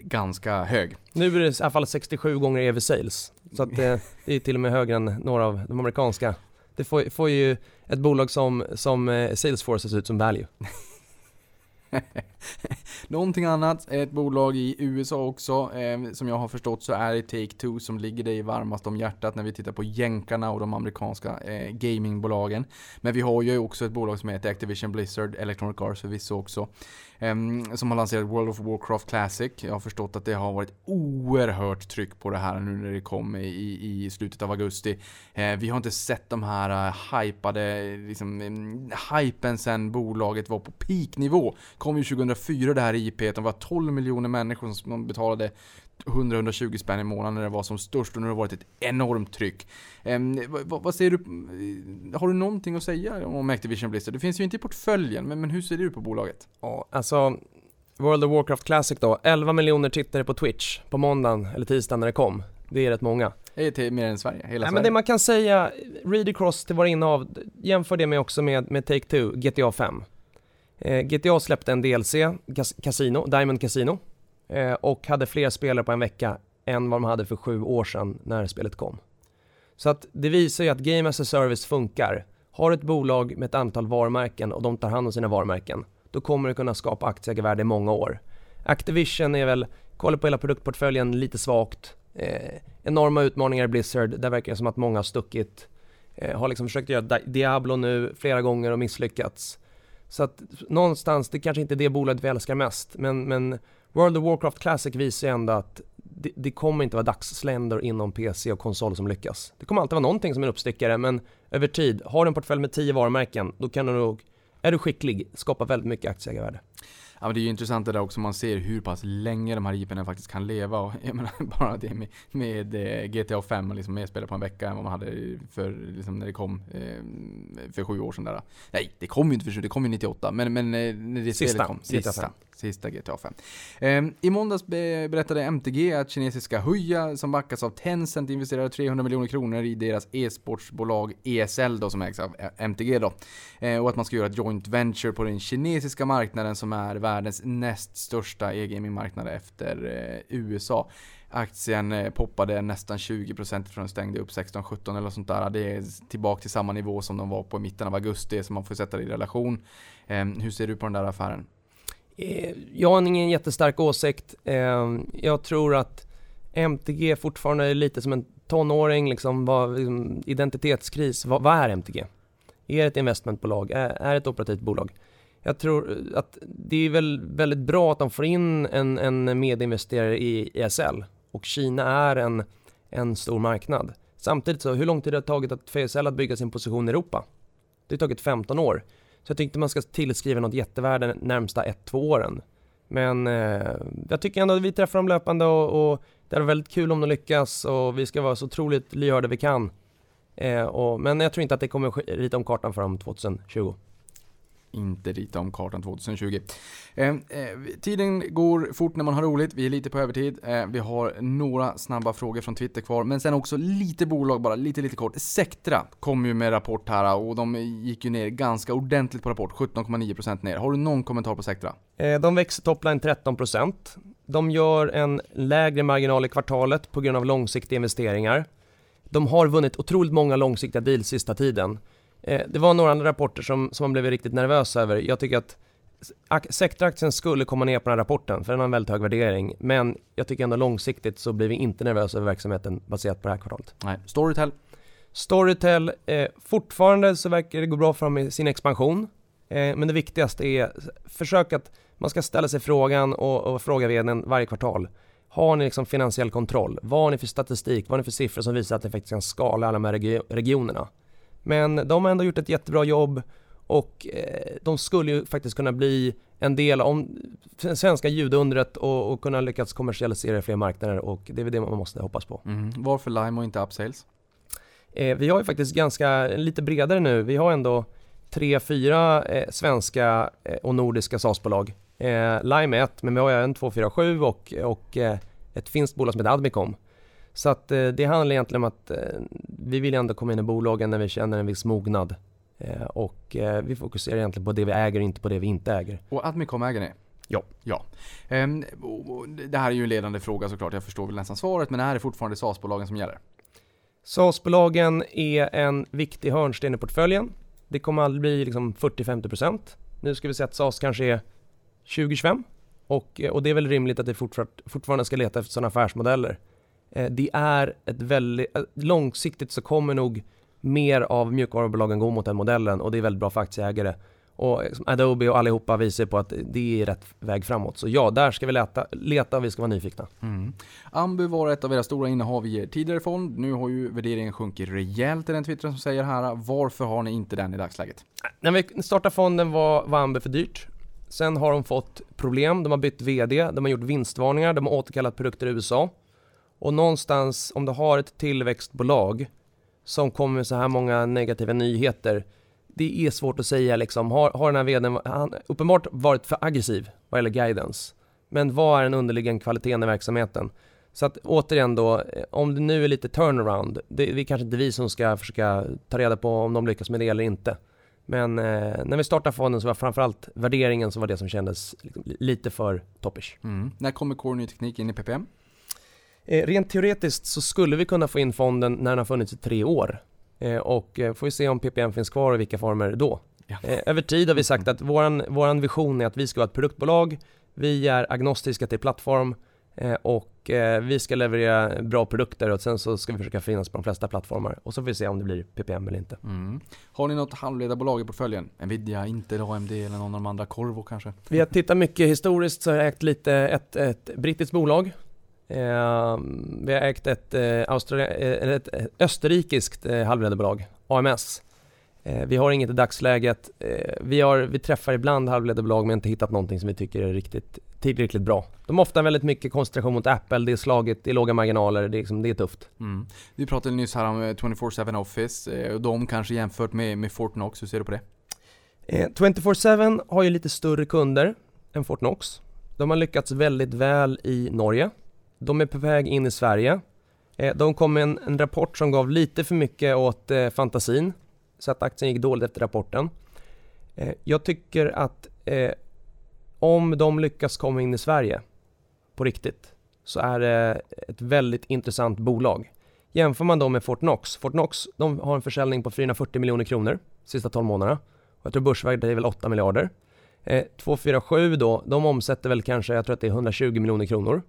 ganska hög. Nu är det i alla fall 67 gånger EV sales. Så att det, det är till och med högre än några av de amerikanska. Det får, får ju ett bolag som, som eh, Salesforce se ut som value. [LAUGHS] Någonting annat, ett bolag i USA också, eh, som jag har förstått så är det Take-Two som ligger dig varmast om hjärtat när vi tittar på jänkarna och de amerikanska eh, gamingbolagen. Men vi har ju också ett bolag som heter Activision Blizzard, Electronic Arts förvisso också, Ehm, som har lanserat World of Warcraft Classic. Jag har förstått att det har varit oerhört tryck på det här nu när det kom i, i slutet av augusti. Eh, vi har inte sett de här uh, hypade, liksom, um, hypen sen bolaget var på peaknivå. Kom ju 2004 det här IP, det var 12 miljoner människor som betalade 100-120 spänn i månaden när det var som störst och nu har det varit ett enormt tryck. Um, vad, vad säger du? Har du någonting att säga om Activision Blizzard? Det finns ju inte i portföljen, men, men hur ser du på bolaget? Ja, alltså World of Warcraft Classic då, 11 miljoner tittare på Twitch på måndagen eller tisdagen när det kom. Det är rätt många. Det är till mer än Sverige, hela Nej, Sverige. men det man kan säga, read across till våra innehav, jämför det med också med, med Take-Two, GTA 5. Eh, GTA släppte en DLC, Cas- Casino, Diamond Casino, eh, Eh, och hade fler spelare på en vecka än vad de hade för sju år sedan när spelet kom. Så att det visar ju att Game as a Service funkar. Har du ett bolag med ett antal varumärken och de tar hand om sina varumärken, då kommer du kunna skapa aktieägarvärde i många år. Activision är väl, kolla på hela produktportföljen, lite svagt. Eh, enorma utmaningar i Blizzard, där verkar det som att många har stuckit. Eh, har liksom försökt göra Diablo nu flera gånger och misslyckats. Så att någonstans, det kanske inte är det bolaget vi älskar mest, men, men World of Warcraft Classic visar ju ändå att det, det kommer inte vara dagsländor inom PC och konsol som lyckas. Det kommer alltid vara någonting som är en uppstickare, men över tid, har du en portfölj med 10 varumärken, då kan du nog, är du skicklig, skapa väldigt mycket aktieägarvärde. Ja men det är ju intressant det där också, man ser hur pass länge de här IP'erna faktiskt kan leva. Och jag menar [LAUGHS] bara det med, med eh, GTA 5, liksom mer spelare på en vecka än vad man hade för, liksom, när det kom eh, för sju år sedan. Där. Nej, det kom ju inte för sju, det kom ju 98. Men, men eh, när det Sista, spelet kom. Sista, 5 sista GTA 5. Eh, I måndags be, berättade MTG att kinesiska Huya, som backas av Tencent, investerade 300 miljoner kronor i deras e-sportsbolag ESL då, som ägs av MTG då. Eh, och att man ska göra ett joint venture på den kinesiska marknaden som är världens näst största e-gaming-marknad efter eh, USA. Aktien eh, poppade nästan 20% från den stängde upp 16-17 eller något sånt där. Det är tillbaka till samma nivå som de var på i mitten av augusti, så man får sätta det i relation. Ehm, hur ser du på den där affären? Eh, jag har ingen jättestark åsikt. Eh, jag tror att MTG fortfarande är lite som en tonåring, liksom, vad, liksom identitetskris. Vad, vad är MTG? Är det ett investmentbolag? Är, är det ett operativt bolag? Jag tror att det är väl väldigt bra att de får in en, en medinvesterare i ESL och Kina är en, en stor marknad. Samtidigt så, hur lång tid har det tagit att för ESL att bygga sin position i Europa? Det har tagit 15 år. Så jag tyckte man ska tillskriva något jättevärde närmsta 1-2 åren. Men eh, jag tycker ändå att vi träffar dem löpande och, och det är väldigt kul om de lyckas och vi ska vara så otroligt lyhörda vi kan. Eh, och, men jag tror inte att det kommer rita om kartan för dem 2020 inte rita om kartan 2020. Eh, eh, tiden går fort när man har roligt, vi är lite på övertid. Eh, vi har några snabba frågor från Twitter kvar, men sen också lite bolag bara, lite lite kort. Sectra kom ju med rapport här och de gick ju ner ganska ordentligt på rapport, 17,9% ner. Har du någon kommentar på Sectra? Eh, de växer topline 13%. De gör en lägre marginal i kvartalet på grund av långsiktiga investeringar. De har vunnit otroligt många långsiktiga deals sista tiden. Eh, det var några andra rapporter som, som man blev riktigt nervös över. Jag tycker att ak- sektoraktien skulle komma ner på den här rapporten för den har en väldigt hög värdering. Men jag tycker ändå långsiktigt så blir vi inte nervösa över verksamheten baserat på det här kvartalet. Nej. Storytel? Storytel, eh, fortfarande så verkar det gå bra för dem i sin expansion. Eh, men det viktigaste är försök att man ska ställa sig frågan och, och fråga vdn varje kvartal. Har ni liksom finansiell kontroll? Vad har ni för statistik? Vad har ni för siffror som visar att ni faktiskt kan skala alla de här regi- regionerna? Men de har ändå gjort ett jättebra jobb och eh, de skulle ju faktiskt kunna bli en del om det svenska ljudundret och, och kunna lyckas kommersialisera i fler marknader och det är väl det man måste hoppas på. Mhm. Varför Lime och inte Upsales? Eh, vi har ju faktiskt ganska, lite bredare nu. Vi har ändå tre, fyra eh, svenska eh, och nordiska SaaS-bolag. Eh, Lime är ett, men vi har ju en 247 och, och ett finskt bolag som heter Admicom. Så att eh, det handlar egentligen om att eh, vi vill ändå komma in i bolagen när vi känner en viss mognad. Eh, och vi fokuserar egentligen på det vi äger, inte på det vi inte äger. Och Admicom äger ni? Ja. ja. Ehm, och- och det här är ju en ledande fråga såklart, jag förstår väl nästan svaret, men det är fortfarande SAS-bolagen som gäller. SAS-bolagen är en viktig hörnsten i portföljen. Det kommer aldrig bli liksom 40-50%. Nu ska vi säga att SAS kanske är 20-25. Och, och det är väl rimligt att vi fortfarande ska leta efter sådana affärsmodeller. Eh, Det är ett väldigt, eh, långsiktigt så kommer nog mer av mjukvarubolagen gå mot den modellen och det är väldigt bra för aktieägare. Och liksom Adobe och allihopa visar på att det är rätt väg framåt. Så ja, där ska vi leta, leta och vi ska vara nyfikna. Mm. Ambu var ett av era stora innehav i er tidigare fond. Nu har ju värderingen sjunkit rejält i den Twitter som säger här. Varför har ni inte den i dagsläget? När vi startade fonden var, var Amber för dyrt. Sen har de fått problem, de har bytt VD, de har gjort vinstvarningar, de har återkallat produkter i USA. Och någonstans, om du har ett tillväxtbolag som kommer med så här många negativa nyheter, det är svårt att säga liksom, har, har den här VDn, han uppenbart varit för aggressiv vad gäller guidance. Men vad är den underliggande kvaliteten i verksamheten? Så att återigen då, eh, om det nu är lite turnaround, det, det är kanske inte vi som ska försöka ta reda på om de lyckas med det eller inte. Men eh, när vi startade fonden så var framförallt värderingen som var det som kändes liksom, lite för toppish. Mm. När kommer Core Ny Teknik in i PPM? Eh, rent teoretiskt så skulle vi kunna få in fonden när den har funnits i tre år. Eh, och eh, får vi se om PPM finns kvar och vilka former då. Ja. Över tid har vi sagt att våran, våran vision är att vi ska vara ett produktbolag. Vi är agnostiska till plattform och vi ska leverera bra produkter och sen så ska vi försöka finnas på de flesta plattformar. Och så får vi se om det blir PPM eller inte. Mm. Har ni något halvledarbolag i portföljen? Nvidia, Intel, AMD eller någon av de andra? Corvo kanske? Vi har tittat mycket historiskt så har jag ägt lite ett, ett brittiskt bolag. Eh, vi har ägt ett, eh, eh, ett eh, österrikiskt eh, halvledarbolag, AMS. Eh, vi har inget i dagsläget. Eh, vi, har, vi träffar ibland halvledarbolag men inte hittat någonting som vi tycker är riktigt, tillräckligt bra. De har ofta väldigt mycket koncentration mot Apple, det är slaget, det är låga marginaler, det är, liksom, det är tufft. Mm. Vi pratade nyss här om eh, 24-7 Office eh, och de kanske jämfört med, med Fortnox, hur ser du på det? Eh, 24-7 har ju lite större kunder än Fortnox. De har lyckats väldigt väl i Norge. De är på väg in i Sverige. Eh, de kom med en, en rapport som gav lite för mycket åt eh, fantasin. Så att aktien gick dåligt efter rapporten. Eh, jag tycker att eh, om de lyckas komma in i Sverige på riktigt så är det ett väldigt intressant bolag. Jämför man dem med Fortnox. Fortnox de har en försäljning på 440 miljoner kronor sista 12 månaderna. Och jag tror börsvärdet är väl 8 miljarder. Eh, 247 då, de omsätter väl kanske, jag tror att det är 120 miljoner kronor.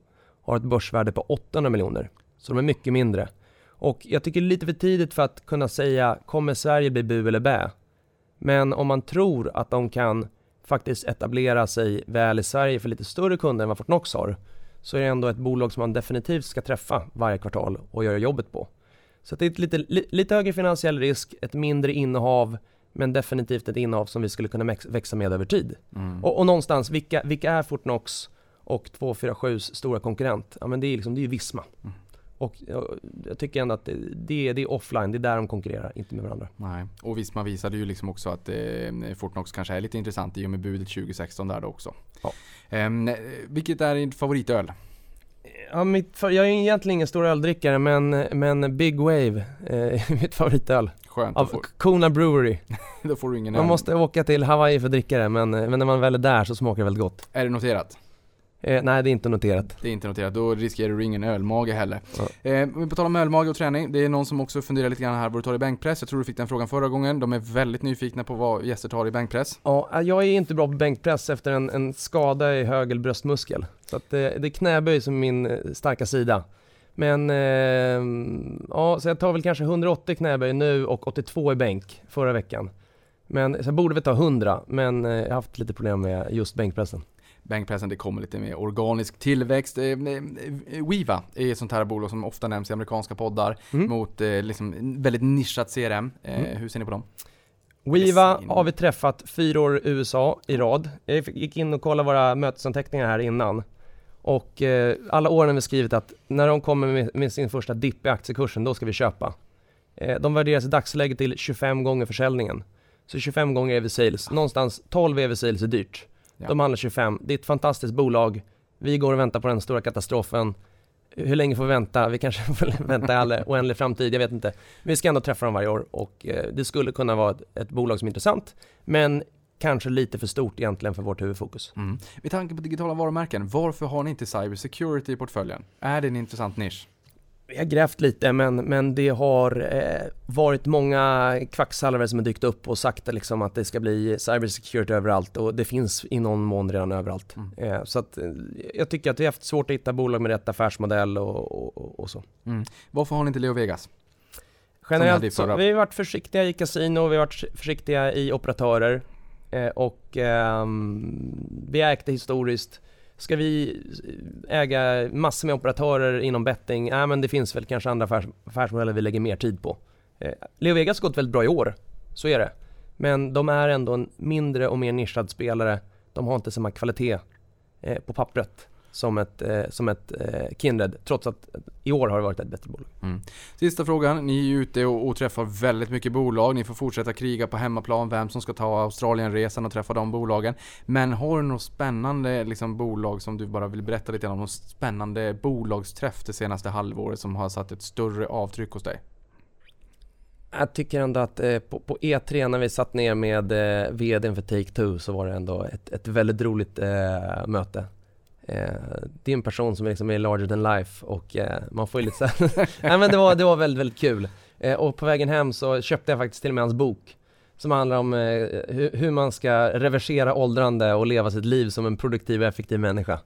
Har ett börsvärde på 800 miljoner. Så de är mycket mindre. Och jag tycker det är lite för tidigt för att kunna säga, kommer Sverige bli bu eller bä? Men om man tror att de kan faktiskt etablera sig väl i Sverige för lite större kunder än vad Fortnox har, så är det ändå ett bolag som man definitivt ska träffa varje kvartal och göra jobbet på. Så det är ett lite, li, lite högre finansiell risk, ett mindre innehav, men definitivt ett innehav som vi skulle kunna väx- växa med över tid. Mm. Och, och någonstans, vilka, vilka är Fortnox och 247s stora konkurrent? Ja men det är, liksom, det är ju Visma. Mm. Och jag, jag tycker ändå att det, det, är- det är offline, det är där de konkurrerar, inte med varandra. Nej, och Visma visade ju liksom också att eh, Fortnox kanske är lite intressant i och med budet 2016 där då också. Ja. Ehm, eh, vilket är din favoritöl? Ja, mitt, jag är egentligen ingen stor öldrickare men, men Big Wave eh, är mitt favoritöl. Skönt, Av Kona Brewery. [LAUGHS] då får du ingen Man öl. måste åka till Hawaii för att dricka det men, men när man väl är där så smakar det väldigt gott. Är det noterat? Eh, nej det är inte noterat. Det är inte noterat, då riskerar du ingen ölmage heller. Ja. Eh, på tal om ölmage och träning, det är någon som också funderar lite grann här vad du tar i bänkpress. Jag tror du fick den frågan förra gången. De är väldigt nyfikna på vad gäster tar i bänkpress. Ja, jag är inte bra på bänkpress efter en, en skada i höger bröstmuskel. Så att det, det är knäböj som är min eh, starka sida. Men eh, ja, så jag tar väl kanske 180 knäböj nu och 82 i bänk förra veckan. Men så jag borde väl ta 100, men eh, jag har haft lite problem med just bänkpressen. Bänkpressen, det kommer lite mer organisk tillväxt. Eh, eh, Weeva är ett sånt här bolag som ofta nämns i amerikanska poddar Mm. mot eh, liksom väldigt nischat CRM. Mm. Hur ser ni på dem? Weeva har vi träffat fyra år i USA i rad. Jag gick in och kollade våra mötesanteckningar här innan. Och eh, alla åren har vi skrivit att när de kommer med, med sin första dipp i aktiekursen, då ska vi köpa. Eh, de värderas i dagsläget till 25 gånger försäljningen. Så 25 gånger EV sales. Någonstans 12 EV sales är dyrt. Ja. De handlar 25. Det är ett fantastiskt bolag. Vi går och väntar på den stora katastrofen. hur länge får vi vänta? Vi kanske [LAUGHS] får vänta i all oändlig framtid, jag vet inte. Vi ska ändå träffa dem varje år och eh, det skulle kunna vara ett, ett bolag som är intressant, men kanske lite för stort egentligen för vårt huvudfokus. Mm. Med tanke på digitala varumärken, varför har ni inte cyber security i portföljen? Är det en intressant nisch? Vi har grävt lite men, men det har eh, varit många kvacksalvare som har dykt upp och sagt liksom att det ska bli cybersecurity överallt och det finns i någon mån redan överallt. Mm. Eh, så att, eh, jag tycker att vi har haft svårt att hitta bolag med rätt affärsmodell och, och, och så. Mm. Varför har ni inte Leo Vegas? Generellt så, förra- vi har varit försiktiga i kasino, vi har varit försiktiga i operatörer eh, och ehm, vi har det historiskt. Ska vi äga massor med operatörer inom betting? Nej men det finns väl kanske andra affärs, affärsmodeller vi lägger mer tid på. Eh, Leo Vegas har gått väldigt bra i år, så är det. Men de är ändå en mindre och mer nischad spelare. De har inte samma kvalitet eh, på pappret som ett, eh, som ett eh, Kindred, trots att i år har det varit ett bättre bolag. Sista frågan, ni är ju ute och, och träffar väldigt mycket bolag. Ni får fortsätta kriga på hemmaplan, vem som ska ta Australienresan och träffa de bolagen. Men har du något spännande liksom, bolag som du bara vill berätta lite om? Någon spännande bolagsträff det senaste halvåret som har satt ett större avtryck hos dig? Jag tycker ändå att eh, på, på E3 när vi satt ner med eh, VDn för Take-Two så var det ändå ett, ett väldigt roligt eh, möte. Eh, det är en person som liksom är larger than life och eh, man får ju lite så [LAUGHS] Nej men det var, det var väldigt, väldigt kul. Eh, och på vägen hem så köpte jag faktiskt till och med hans bok. Som handlar om hur, hur man ska reversera åldrande och leva sitt liv som en produktiv och effektiv människa.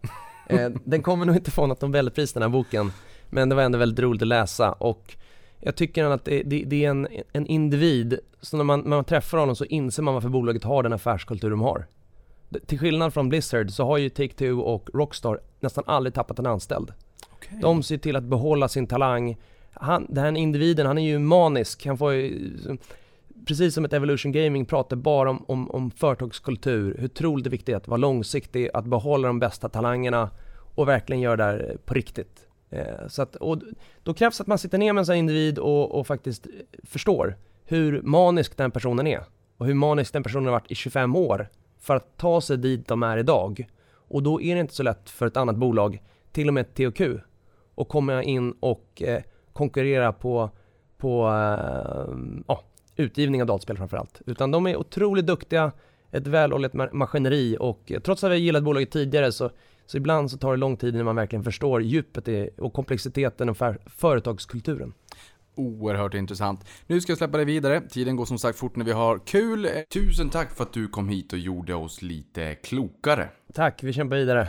[LAUGHS] Den kommer nog inte få något Nobelpris den här boken. Men det var ändå väldigt roligt att läsa och jag tycker att det, det, det är en, en individ, så när man, när man träffar honom så inser man varför bolaget har den affärskultur de har. Det- Till skillnad från Blizzard så har ju Take-Two och Rockstar nästan aldrig tappat en anställd. De ser till att behålla sin talang. Han, den här individen, han är ju manisk. Han får ju, precis som ett Evolution Gaming pratar bara om, om, om företagskultur. Hur otroligt det är viktigt att vara långsiktig, att behålla de bästa talangerna och verkligen göra det här på riktigt. Eh, så att, och då krävs att man sitter ner med en sån individ och, och faktiskt förstår hur manisk den personen är. Och hur manisk den personen har varit i 25 år för att ta sig dit de är idag. Och då är det inte så lätt för ett annat bolag, till och med ett THQ, att komma in och eh, konkurrera på, på eh, oh, utgivning av dataspel framförallt. Utan de är otroligt duktiga, ett välhållet maskineri och eh, trots att vi har gillat bolaget tidigare så, så ibland så tar det lång tid innan man verkligen förstår djupet i, och komplexiteten och för, företagskulturen. Oerhört intressant. Nu ska jag släppa dig vidare. Tiden går som sagt fort när vi har kul. Eh, Tusen tack för att du kom hit och gjorde oss lite klokare. Tack, vi kämpar vidare.